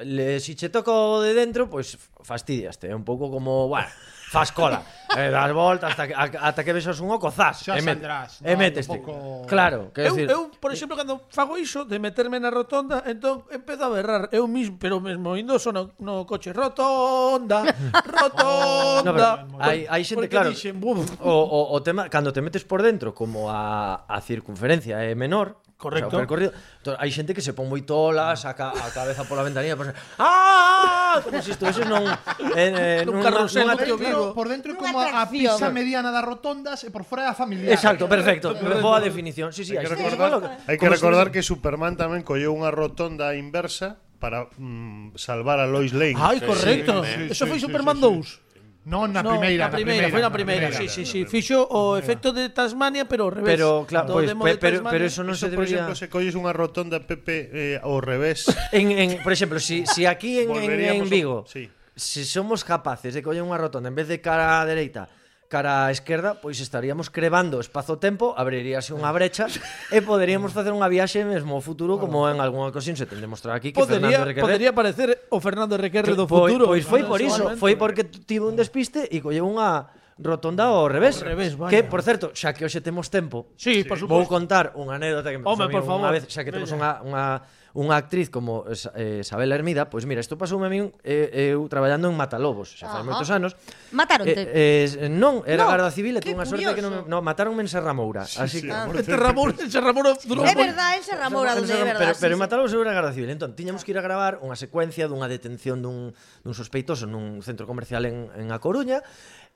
le, si che toca o de dentro, pois pues, fastidiaste, é un pouco como, bueno, fas cola, eh, das voltas hasta que, ata que vexas un oco, zas, Xa e, met, saldrás, e meteste. Pouco... Claro, que eu, decir... eu, por exemplo, cando fago iso de meterme na rotonda, entón empezo a berrar eu mismo, pero mesmo indo so no, no coche rotonda, rotonda. no, pero, hai, hai xente claro. Dixen, o, o, o tema cando te metes por dentro, como a a circunferencia é menor, Correcto. O sea, o percorrido. Entón, hai xente que se pon moi tola, ah. saca a cabeza pola ventanilla, pois, ah, como se si estuveses non en eh, nun, carrusel nunha, nunha, Vigo. Por dentro como a pisa mediana das rotondas e por fora a familiar. Exacto, perfecto. Boa definición. Sí, sí, hai que recordar, hai que, recordar que Superman tamén colleu unha rotonda inversa para mm, salvar a Lois Lane. Ai, correcto. Sí, sí, Eso sí, foi sí, Superman sí, sí. 2. Non na primeira, primeira, na primeira, foi na primeira, Si, si, sí, sí, sí. Fixo o efecto de Tasmania, pero ao revés. Pero claro, Do pois, pe, pero, pero eso non eso, se debería. Por exemplo, se colles unha rotonda Pepe eh, ao revés. En, en, por exemplo, si, si aquí en, en, en Vigo, sí. se somos capaces de coller unha rotonda en vez de cara á dereita, cara á esquerda, pois estaríamos crevando espazo-tempo, abriríase unha brecha e poderíamos facer unha viaxe mesmo ao futuro como en algunha ocasión se ten demostrar aquí que podería, Fernando Requerre... Podería parecer o Fernando Requerre do futuro. Pois, pois foi por iso, foi porque tivo un despiste e colleu unha rotonda ao revés. Ao revés vaya. Que, por certo, xa que hoxe temos tempo, sí, sí. Por vou contar unha anécdota que me Home, por favor. unha vez, xa que temos unha, unha, unha actriz como eh, Isabel Hermida, pois mira, isto pasoume a mí eh, eu traballando en Matalobos, xa fai moitos anos. Mataronte? Eh, eh, non, era no, Garda Civil e tuve unha sorte que non, no, mataronme en Serramoura. Sí, así sí, que... Ah. En Serramoura, en Serramoura durou... É verdad, en Serramoura, donde é verdad. Pero, pero sí, en Matalobos era Garda Civil, entón, tiñamos que ir a gravar unha secuencia dunha detención dun, dun sospeitoso nun centro comercial en, en A Coruña,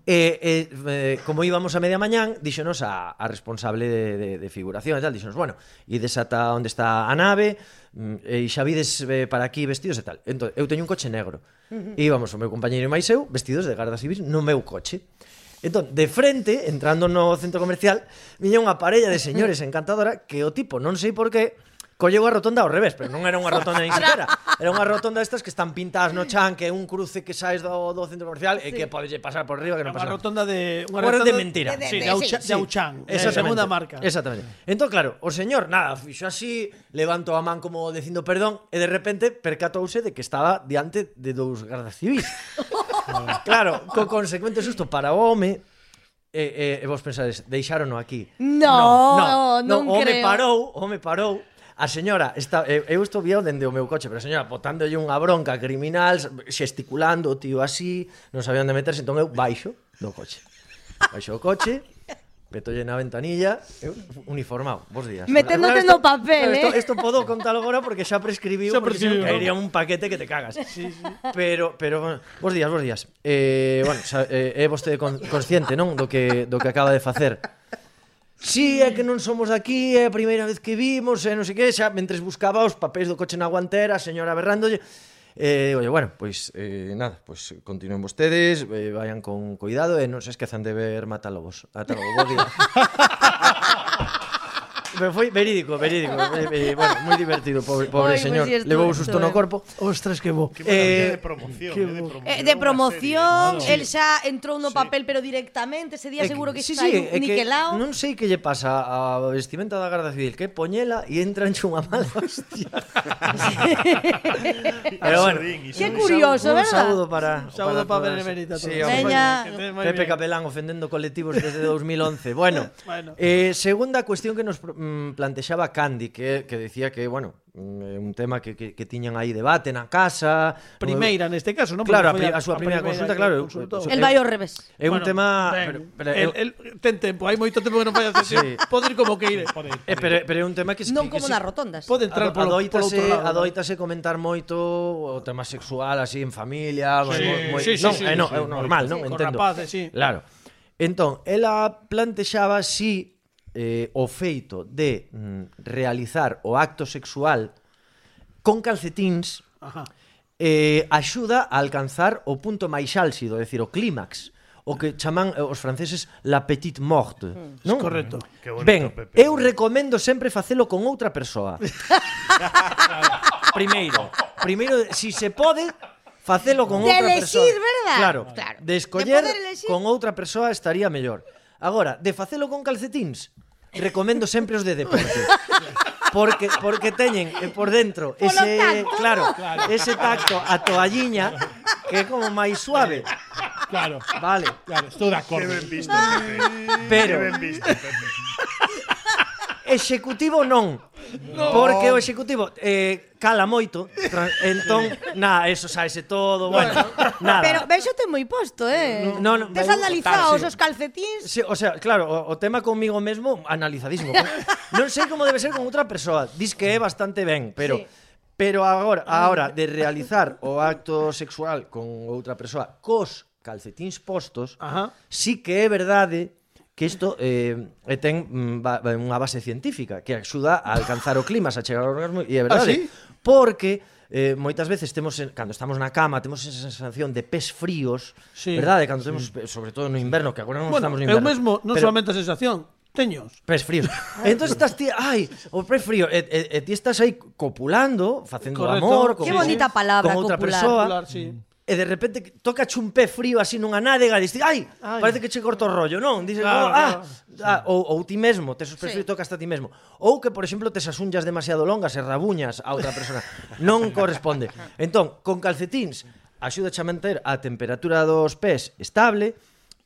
E, e eh, como íbamos a media mañán, díxonos a, a responsable de, de, de figuración e tal, díxonos, bueno, ides ata onde está a nave, mm, e xa vides eh, para aquí vestidos e tal. Entón, eu teño un coche negro. E íbamos o meu compañeiro e máis eu vestidos de garda civil no meu coche. Entón, de frente, entrando no centro comercial, viña unha parella de señores encantadora que o tipo, non sei por qué, colleu a rotonda ao revés, pero non era unha rotonda nin sequera. Era unha rotonda estas que están pintadas no chan, que é un cruce que saes do, do centro comercial sí. e que podes pasar por riba que non pasa. Unha rotonda de unha rotonda de mentira. De, de, sí, de, Aucha, sí. de Auchan, esa segunda marca. Exactamente. Entón claro, o señor nada, fixo así, levanto a man como dicindo perdón e de repente percatouse de que estaba diante de dous gardas civis. claro, co consecuente susto para o home, e, e, e vos pensades, deixárono aquí. No, no, no, non o home creo. parou, o home parou A señora, está, eu, eu estou viado dende o meu coche, pero a señora botándolle unha bronca criminal, xesticulando o tío así, non sabía onde meterse, entón eu baixo do coche. Baixo o coche, petolle na ventanilla, eu uniformado, vos días. Meténdote no papel, esto, eh? Isto podo contalo agora porque xa prescribiu, xa prescribiu porque caería un paquete que te cagas. Sí, sí. Pero, pero, bueno, vos días, vos días. Eh, bueno, xa, eh, é vostede con, consciente, non, do que, do que acaba de facer. Sí, é que non somos daqui, é a primeira vez que vimos, e non sei que, xa, mentres buscaba os papéis do coche na guantera, a señora berrándolle, eh, oye, bueno, pois, eh, nada, pois continúen vostedes, eh, vayan con cuidado e non se esquezan de ver Matalobos. Matalobos, bo día. me foi verídico, verídico. Eh, bueno, moi divertido, pobre, pobre Oi, señor. Pues Levou un susto eh. no corpo. Ostras, que bo. Eh, eh, de promoción, que bo. Eh, de promoción, el xa entrou no papel pero directamente, ese día eh, seguro que sí, está sí, niquelado. Non sei que lle pasa a vestimenta da Garda Civil, que poñela e entra en unha mala hostia. pero bueno, que curioso, un verdad? Un saúdo para un saúdo para, para Benemérita. Sí, Veña. Pepe Capelán ofendendo colectivos desde 2011. Bueno, bueno. eh segunda cuestión que nos mm, plantexaba Candy, que, que decía que, bueno, mm, un tema que, que, que tiñan aí debate na casa. Primeira neste caso, non? Claro, a, a, a súa primeira consulta, claro. El vai ao revés. É un bueno, tema... Ben, pero, pero, el, el, ten tempo, hai moito tempo que non fai a sesión. sí. Poder como que ir. Eh, pero, pero é un tema que... Non que, como nas rotondas. Pode entrar polo, polo outro lado. Adoitase comentar moito o tema sexual así en familia. Sí, moi, sí, sí, non, sí, eh, non, sí, é normal, sí, non? Entendo. Rapaces, sí. Claro. Entón, ela plantexaba si eh, o feito de mm, realizar o acto sexual con calcetins Ajá. eh, axuda a alcanzar o punto máis álxido, é dicir, o clímax o que chaman eh, os franceses la petite morte, mm. non? Correcto. Mm, qué bonito, Ben, Pepe. eu recomendo sempre facelo con outra persoa. primeiro, primeiro si se pode facelo con De outra elexir, persoa. verdad? Claro, Claro. De escoller De poder elexir. con outra persoa estaría mellor. Agora, de facelo con calcetins, recomendo sempre os de deporte. Porque porque teñen eh, por dentro Polo ese, tacto. claro, ese tacto a toalliña que é como máis suave. Claro, Vale. claro, estou de acordo. ben visto, Pepe. Pero- Qué ben visto, Pepe. Executivo non. No. Porque o executivo eh, cala moito, tra, entón, nada, eso saese todo, bueno, bueno. nada. Pero vexote moi posto, eh? No, no, Tes analizados sí. os calcetins? Sí, o sea, claro, o, o tema comigo mesmo, analizadísimo. non sei como debe ser con outra persoa, dis que é bastante ben, pero... Sí. Pero agora, a hora de realizar o acto sexual con outra persoa cos calcetins postos, Ajá. sí que é verdade que isto eh, ten mm, unha base científica que axuda a alcanzar o clima, a chegar ao orgasmo e é ah, verdade, ¿Ah, sí? porque eh, moitas veces temos cando estamos na cama temos esa sensación de pés fríos, sí, verdade, cando temos sí. sobre todo no inverno, que agora non bueno, estamos no inverno. Eu mesmo non pero... solamente a sensación, teños. Pés fríos. entón estás ti, ai, o pés frío, e, e, e ti estás aí copulando, facendo Correcto. amor, con, que bonita palabra, con outra copular. persoa. Copular, sí. Mm e de repente toca un pé frío así nunha nádega e dis, ai, ai, parece que che corto o rollo, non? Dices, oh, claro, oh, ah, claro. ah, ou, ou ti mesmo, tes os pés sí. e tocas a ti mesmo. Ou que, por exemplo, tes as unhas demasiado longas e rabuñas a outra persona. non corresponde. Entón, con calcetins, axuda a manter a temperatura dos pés estable,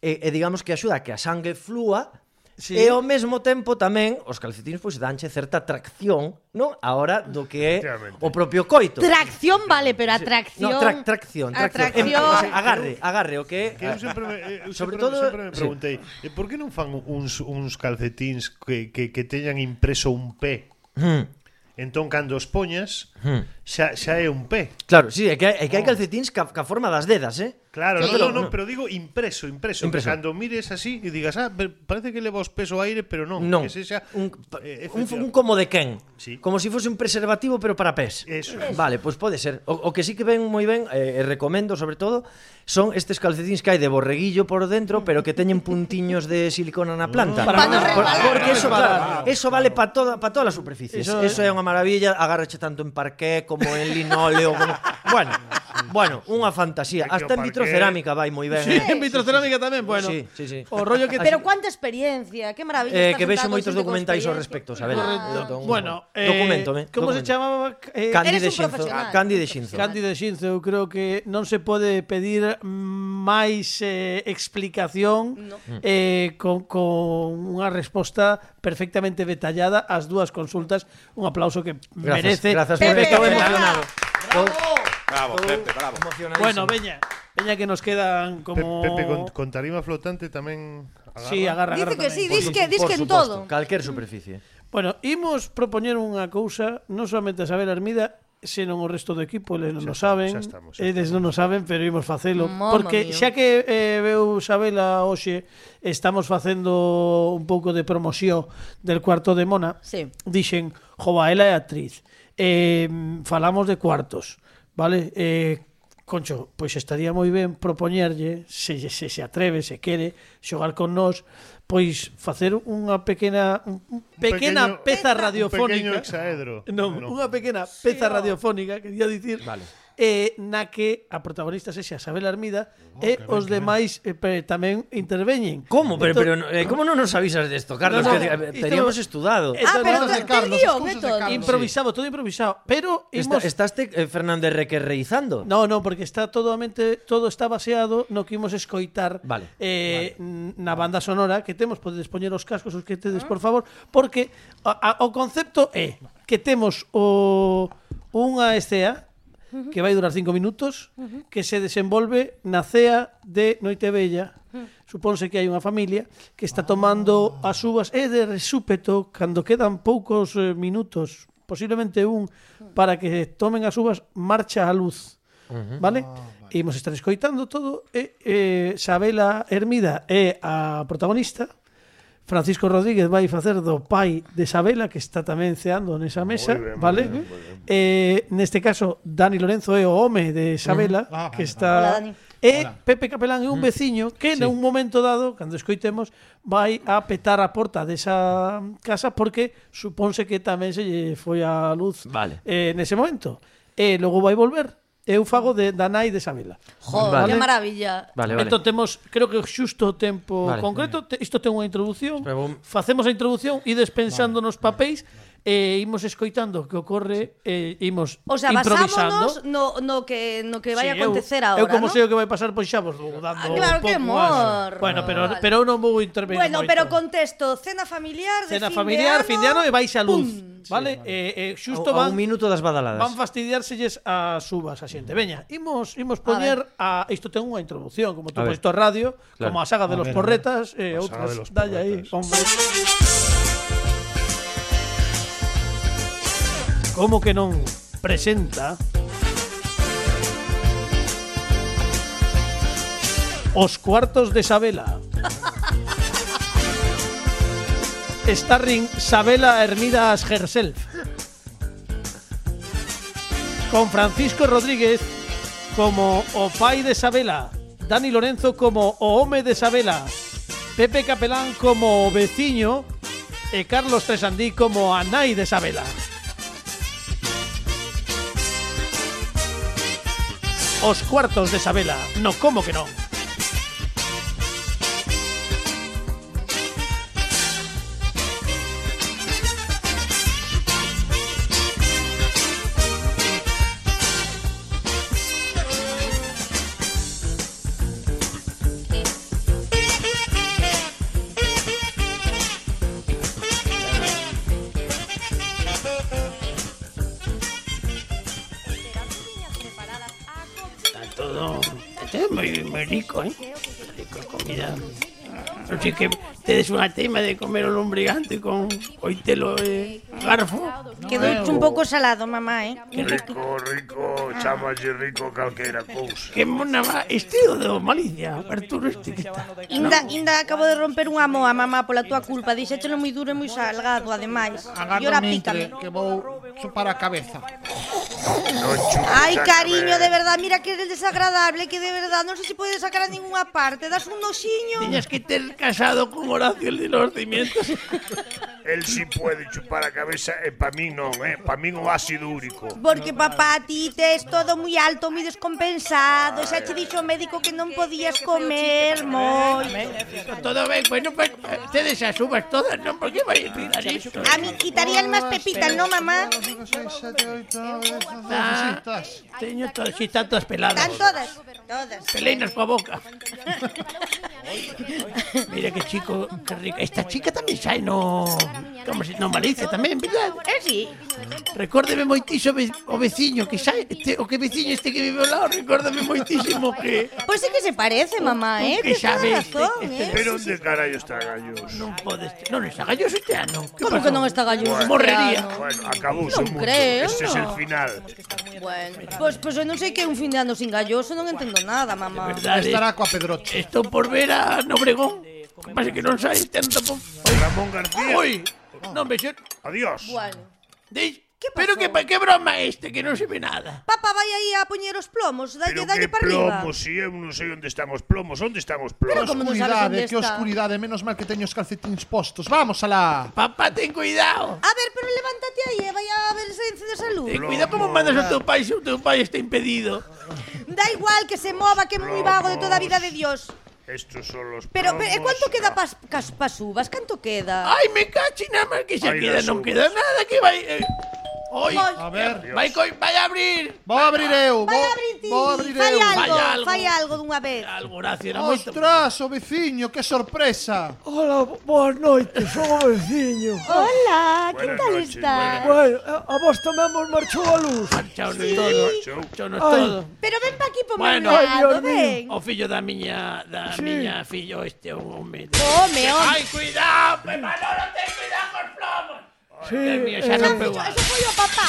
e, e digamos que axuda a que a sangue flúa Sí. E ao mesmo tempo tamén os calcetines pois danche certa tracción, non? A hora do que é o propio coito. Tracción vale, pero atracción. No, tra tracción, tracción. tracción. o sea, agarre, agarre o que, é. que eu eh, sempre me, eu sobre sempre, todo sempre me preguntei, sí. por que non fan uns uns calcetins que que que teñan impreso un P? Hmm. Entón, cando os poñas, hmm. xa, xa é un P. Claro, sí, é que, hai, é que hai oh. calcetíns ca, ca forma das dedas, eh? Claro, sí, no, no, no, no, pero digo impreso, impreso. impreso. Cando mires así e digas, ah, parece que leva os peso aire, pero non. Non, que sexa, un, eh, un, un como de quen. Sí. Como se si fose un preservativo, pero para pés. Eso. Eh, vale, pois pues pode ser. O, o que sí que ven moi ben, eh, eh, recomendo sobre todo, son estes calcetins que hai de borreguillo por dentro, pero que teñen puntiños de silicona na planta. Para por, porque eso, claro, eso vale para toda para todas as superficies. Eso, eso é unha maravilla, agárrache tanto en parqué como en linóleo, como... bueno, Bueno, unha fantasía. Hasta en vitrocerámica vai moi ben. Sí, eh? en vitrocerámica tamén, bueno. Sí, sí, sí. O rollo que Pero cuánta experiencia, que maravilla eh, que vexo moitos documentais ao respecto, Sabela. Ah. Bueno, eh, eh documento, como se chamaba? Eh, Candy de Xinzo. Candy de Xinzo. Candy de Xinzo, eu creo que non se pode pedir máis eh, explicación no. eh, con, con unha resposta perfectamente detallada ás dúas consultas. Un aplauso que gracias, merece. Gracias, Pepe, Pepe, Pepe, emocionado. Bravo. Bravo, Pepe, bravo. Bueno, veña, veña que nos quedan como... Pepe, con, con tarima flotante tamén agarra. Sí, agarra, agarra Dice que tamén. sí, dis que, dis que en todo. Calquer superficie. Bueno, imos propoñer unha cousa, non solamente a Saber Armida, senón o resto do equipo, eles non o saben, xa estamos, xa eles non o saben, pero imos facelo, Mamma porque mío. xa que eh, veu Sabela hoxe, estamos facendo un pouco de promoción del cuarto de Mona, sí. dixen, Jovaela é actriz, eh, falamos de cuartos, vale? Eh, Concho, pois estaría moi ben propoñerlle, se, se se atreve, se quere, xogar con nós, pois facer unha pequena un, un pequena pequeño, peza radiofónica. Un pequeno hexaedro. Non, unha pequena peza sí, radiofónica, quería dicir. Vale eh, na que a protagonista sexa Isabel Armida oh, e ben, os demais eh, tamén interveñen. Como? Pero, Entón- pero eh, como non nos avisas disto, Carlos? No, no, que te- esto, teníamos estudado. Ah, pero no, de te, Carlos, guión, excusas de todo. Carlos. improvisado, todo improvisado, pero imos estás te, eh, Fernández Requerreizando? No, no, porque está totalmente todo está baseado no que imos escoitar Vale, eh vale. na banda sonora que temos, podedes poñer os cascos os que tedes, ah. por favor, porque a, a, o concepto é que temos o unha escena -huh. que vai durar cinco minutos, uh -huh. que se desenvolve na cea de Noitebella. Uh -huh. Supónse que hai unha familia que está tomando as uvas e de resúpeto, cando quedan poucos eh, minutos, posiblemente un, para que tomen as uvas, marcha a luz. Uh -huh. Vale? Ah, vale. Imos estar escoitando todo e eh, Sabela Hermida é a protagonista Francisco Rodríguez vai facer do pai de Sabela que está tamén ceando nesa mesa, muy ben, vale? Muy ben, muy ben. Eh, neste caso, Dani Lorenzo é o home de Sabela mm. ah, que está... Hola, Dani. E Hola. Pepe Capelán é un mm. veciño que sí. nun momento dado, cando escoitemos, vai a petar a porta desa casa porque supónse que tamén se lle foi a luz vale. eh, nese momento. E logo vai volver Eu fago de, da nai de Sabela. Jo, vale. que maravilla. Vale, vale. Entón temos, creo que xusto o tempo vale, concreto, vale. isto ten unha introdución, vou- facemos a introdución e despensando vale. nos papéis e imos escoitando o que ocorre e imos o sea, improvisando. no, no que no que vai sí, acontecer eu, agora, Eu como ¿no? sei o que vai pasar, pois xa vos vou dando ah, claro, un pouco mor. Bueno, pero vale. pero eu non vou intervenir Bueno, moito. pero contesto, cena familiar de cena fin familiar, de ano, fin de ano e vais a luz, pum. vale? Sí, vale. Eh, eh, xusto van a un minuto das badaladas. Van fastidiárselles as subas a xente. Veña, imos imos poñer a, a isto ten unha introducción, como tú posto a radio, claro. como a saga de a los ver, porretas e eh, outras, dalle aí. Hombre. Como que non presenta Os cuartos de Sabela Starring Sabela Hermidas Herself Con Francisco Rodríguez como o pai de Sabela Dani Lorenzo como o home de Sabela Pepe Capelán como o veciño e Carlos Tresandí como a nai de Sabela. Os cuartos de Sabela, no como que non. rico, eh? Rico comida. Así que tedes unha tema de comer o lombrigante con coitelo e garfo. Quedou un pouco salado, mamá, eh? Rico, rico, chamalle rico calquera cousa. Que mona va estilo de malicia, Arturo este que está. Inda, inda acabo de romper unha moa, mamá, pola túa culpa. Dixéchelo moi duro e moi salgado, ademais. E ora pícame. Que vou chupar a cabeza. Ai, cariño, de verdad, mira que eres desagradable, que de verdad non sei se podes sacar a ninguna parte. Das un noxiño. Tenías que ter casado con Horacio el de los cimientos. El si puede chupar a cabeza e pa min non, eh? Pa min o ácido úrico. Porque papá, ti tes todo moi alto, moi descompensado. Xa che dixo o médico que non podías comer moi. Todo ben, bueno, pues tedes as uvas todas, non? Por que vai tirar isto? A mí quitarían máis pepitas, ¿no, mamá? 5, 6, 7, 8, 9, 10, 11, Ah. 12, todas. Teño todas, si tantas peladas. Están todas. Todas. Peleinas coa boca. Mira que chico, que rico. Esta chica tamén sai no... Como se... Non Valencia tamén, verdad? Eh, sí. Recórdeme moitísimo o veciño que xa... Este, o que veciño este que vive ao lado, recórdame moitísimo que... Pois pues sí que se parece, oh, mamá, oh, eh? Que sabe este, este, eh? Pero onde carallo está Gallos? Non podes... Non está Gallos este ano. Que Como que non está Gallos bueno, Morrería. Bueno, acabouse non creo, Este no. é o final. Bueno, pois pues, pues, eu non sei que é un fin de ano sin Galloso, non entendo nada, mamá. Estará eh. coa Pedroche. Estou por ver a Nobregón. O que pasa que este ano tampouco. Ramón García. Oi, non vexo. Adiós. Bueno. Que pero que, pa- que broma este que non se ve nada. Papá vai aí a poñer os plomos, dalle, Pero dalle que para arriba. plomos, si eu non sei onde están os plomos. Onde están os Pero plomos? como sabes onde Oscuridade, que está? oscuridade. Menos mal que teño os calcetins postos. Vamos alá. Papá, ten cuidado. A ver, pero levántate aí e vai a ver se encendes a luz. Ten cuidado como mandas ao teu pai se o teu pai está impedido. Da igual que se mova, que é moi vago de toda a vida de Dios. Estos son los Pero, pero e cuánto queda pas, cas, pas uvas? Canto queda? Ai, me cachi, nada máis que xa Ai, queda, non queda nada que vai... Eh. Oi, a ver. Vai, coi, vai abrir. Vou abrir eu. Vai vou, abrir ti. Vou abrir fai eu. Algo, vai algo. Fai algo dunha vez. Algo, gracias. Era Ostras, moito... o veciño, que sorpresa. Hola, boas noites, son o veciño. Hola, que tal está? Bueno, eh, a vos tamén vos marchou a luz. Marchou sí. todo. Marchou nos todo. Pero ven pa aquí por bueno, lado, ven. O fillo da miña, da sí. miña fillo este, o home. Home, home. Ai, cuidado, pe malo, non ten cuidado con plomos. Sí, Dios mío, xa eh, Eso, pegou. eso foi o papá.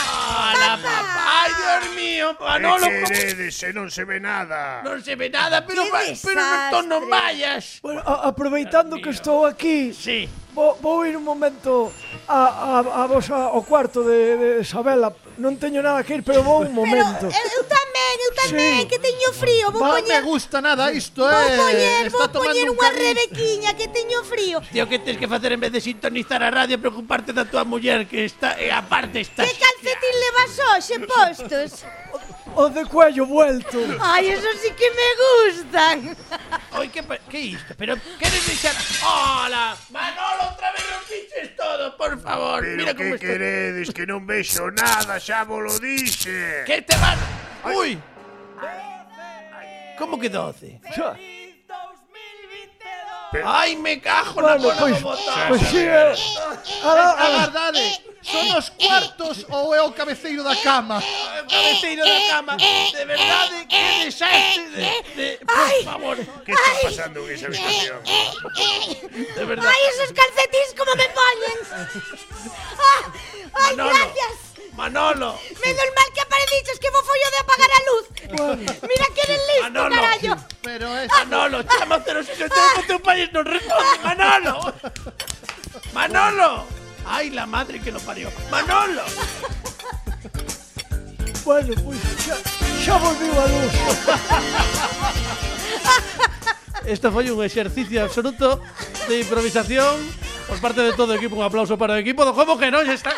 Ala, papá. Ai, Dios mío, Manolo, que como- queredes se non se ve nada? non se ve nada, pero, va- pero desastre. vayas. Bueno, a, aproveitando que estou aquí, Sí. vou, vou ir un momento a, a, a vosa, ao cuarto de, de Isabela. Non teño nada que ir, pero vou un momento. Pero, eu tamén, eu tamén, sí. que teño frío. Vou Va, poñer... me gusta nada isto, vou eh. Poñer, vou poñer unha rebequiña que teño frío. Tío, que tens que facer en vez de sintonizar a radio preocuparte da tua muller que está, E aparte está... Que calcetín levas hoxe postos? O de cuello vuelto. Ai, eso sí que me gustan. Oi, que, pa- que isto? Pero queres deixar... Hola! Manolo, outra vez rompiches todo, por favor. Pero Mira que como está. queredes que non vexo nada, xa vos lo dixe. Que te van... Ui! Como que 12? Xa. Ai, me cajo na Bueno, bola pois, do botón. pois sí, eh, a, a, A verdade, son os cuartos ou é o cabeceiro da cama? O cabeceiro da cama. De verdade, que desastre de... de por favor. Que está pasando en esa habitación? De verdade. Ai, esos calcetís como me poñen. Ah, ai, Manolo. gracias. Manolo. Menos mal que apareciches que vos foi o de apagar a luz. Mira que eres listo, Manolo. carallo. Pero es... Manolo, chama 063 que teu país non responde. Manolo. Manolo. Ai, la madre que lo parió. Manolo. bueno, pois xa, xa volviu a luz. Isto foi un exercicio absoluto de improvisación por parte de todo o equipo. Un aplauso para o equipo do Como que non está...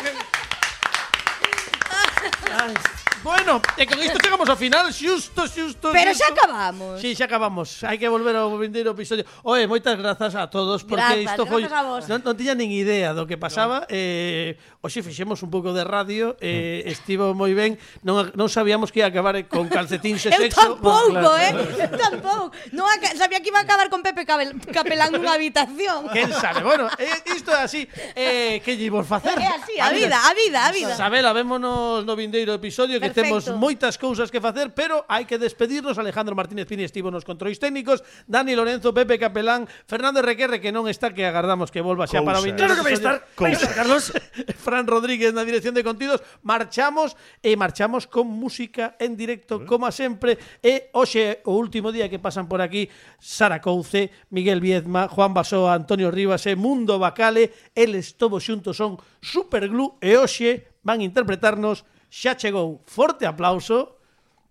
Ai. Bueno, e con isto chegamos ao final, xusto, xusto, Pero xusto. xa acabamos. Sí, xa acabamos. Hai que volver ao vindeiro episodio. Oe, moitas grazas a todos porque grazas, isto foi non, non tiña nin idea do que pasaba. No. Eh, hoxe fixemos un pouco de radio, eh, mm. estivo moi ben. Non, non sabíamos que ia acabar con calcetín e sexo. Eu tampouco, eh? tampouco. Non sabía que iba a acabar con Pepe Cabel, Capelán nunha habitación. Quen sabe? Bueno, eh, isto é así. Eh, que lle vos facer? É así, a, vida, vida, a vida, a vida. Sabela, vémonos no vindeiro episodio que Perfecto. temos moitas cousas que facer, pero hai que despedirnos. Alejandro Martínez Pini estivo nos controis técnicos, Dani Lorenzo, Pepe Capelán, Fernando Requerre, que non está, que agardamos que volva xa para o 20. Claro que vai estar, vai Carlos. Fran Rodríguez na dirección de contidos. Marchamos e marchamos con música en directo, mm. como sempre. E hoxe, o último día que pasan por aquí, Sara Couce, Miguel Viedma, Juan Basoa, Antonio Rivas e Mundo Bacale, eles todos xuntos son Superglue e hoxe van interpretarnos xa chegou. Forte aplauso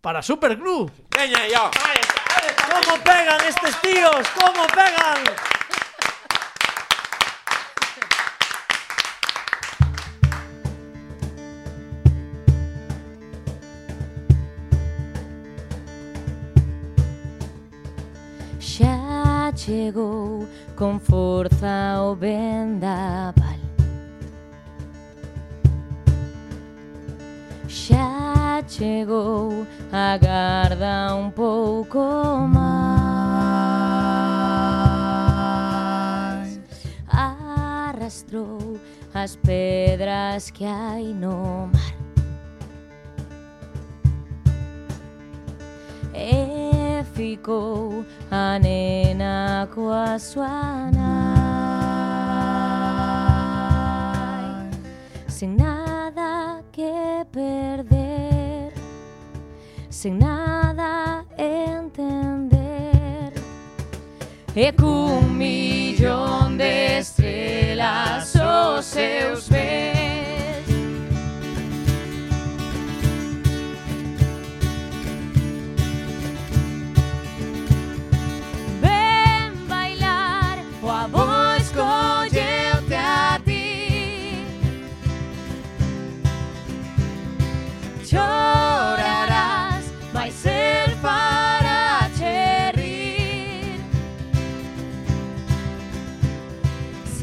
para Superclub. Veña, yo. Como pegan estes tíos, como pegan. Xa chegou con forza o vendaval chegou, agarda un pouco máis. Arrastrou as pedras que hai no mar. E ficou a nena coa súa nai. Sen nada que perder. sin nada entender. É com um milhão de estrelas os oh seus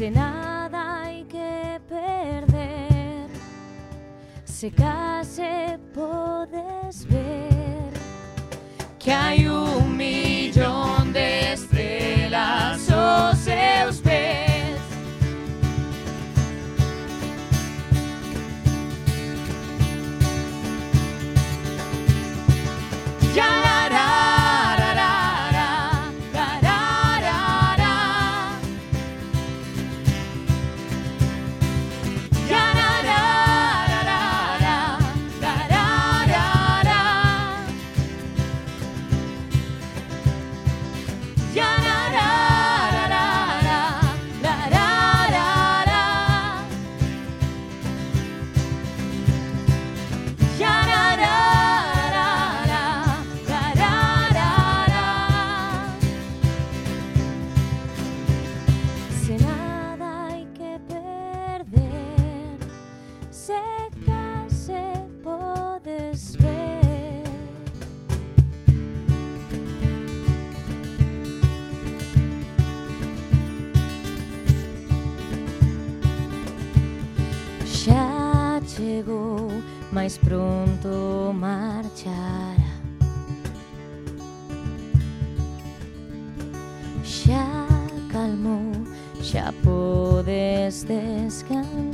nada hay que perder, si casi puedes ver que hay un millón de estrelas, os oh, seus mais pronto marchará. Xa calmou, xa podes descansar.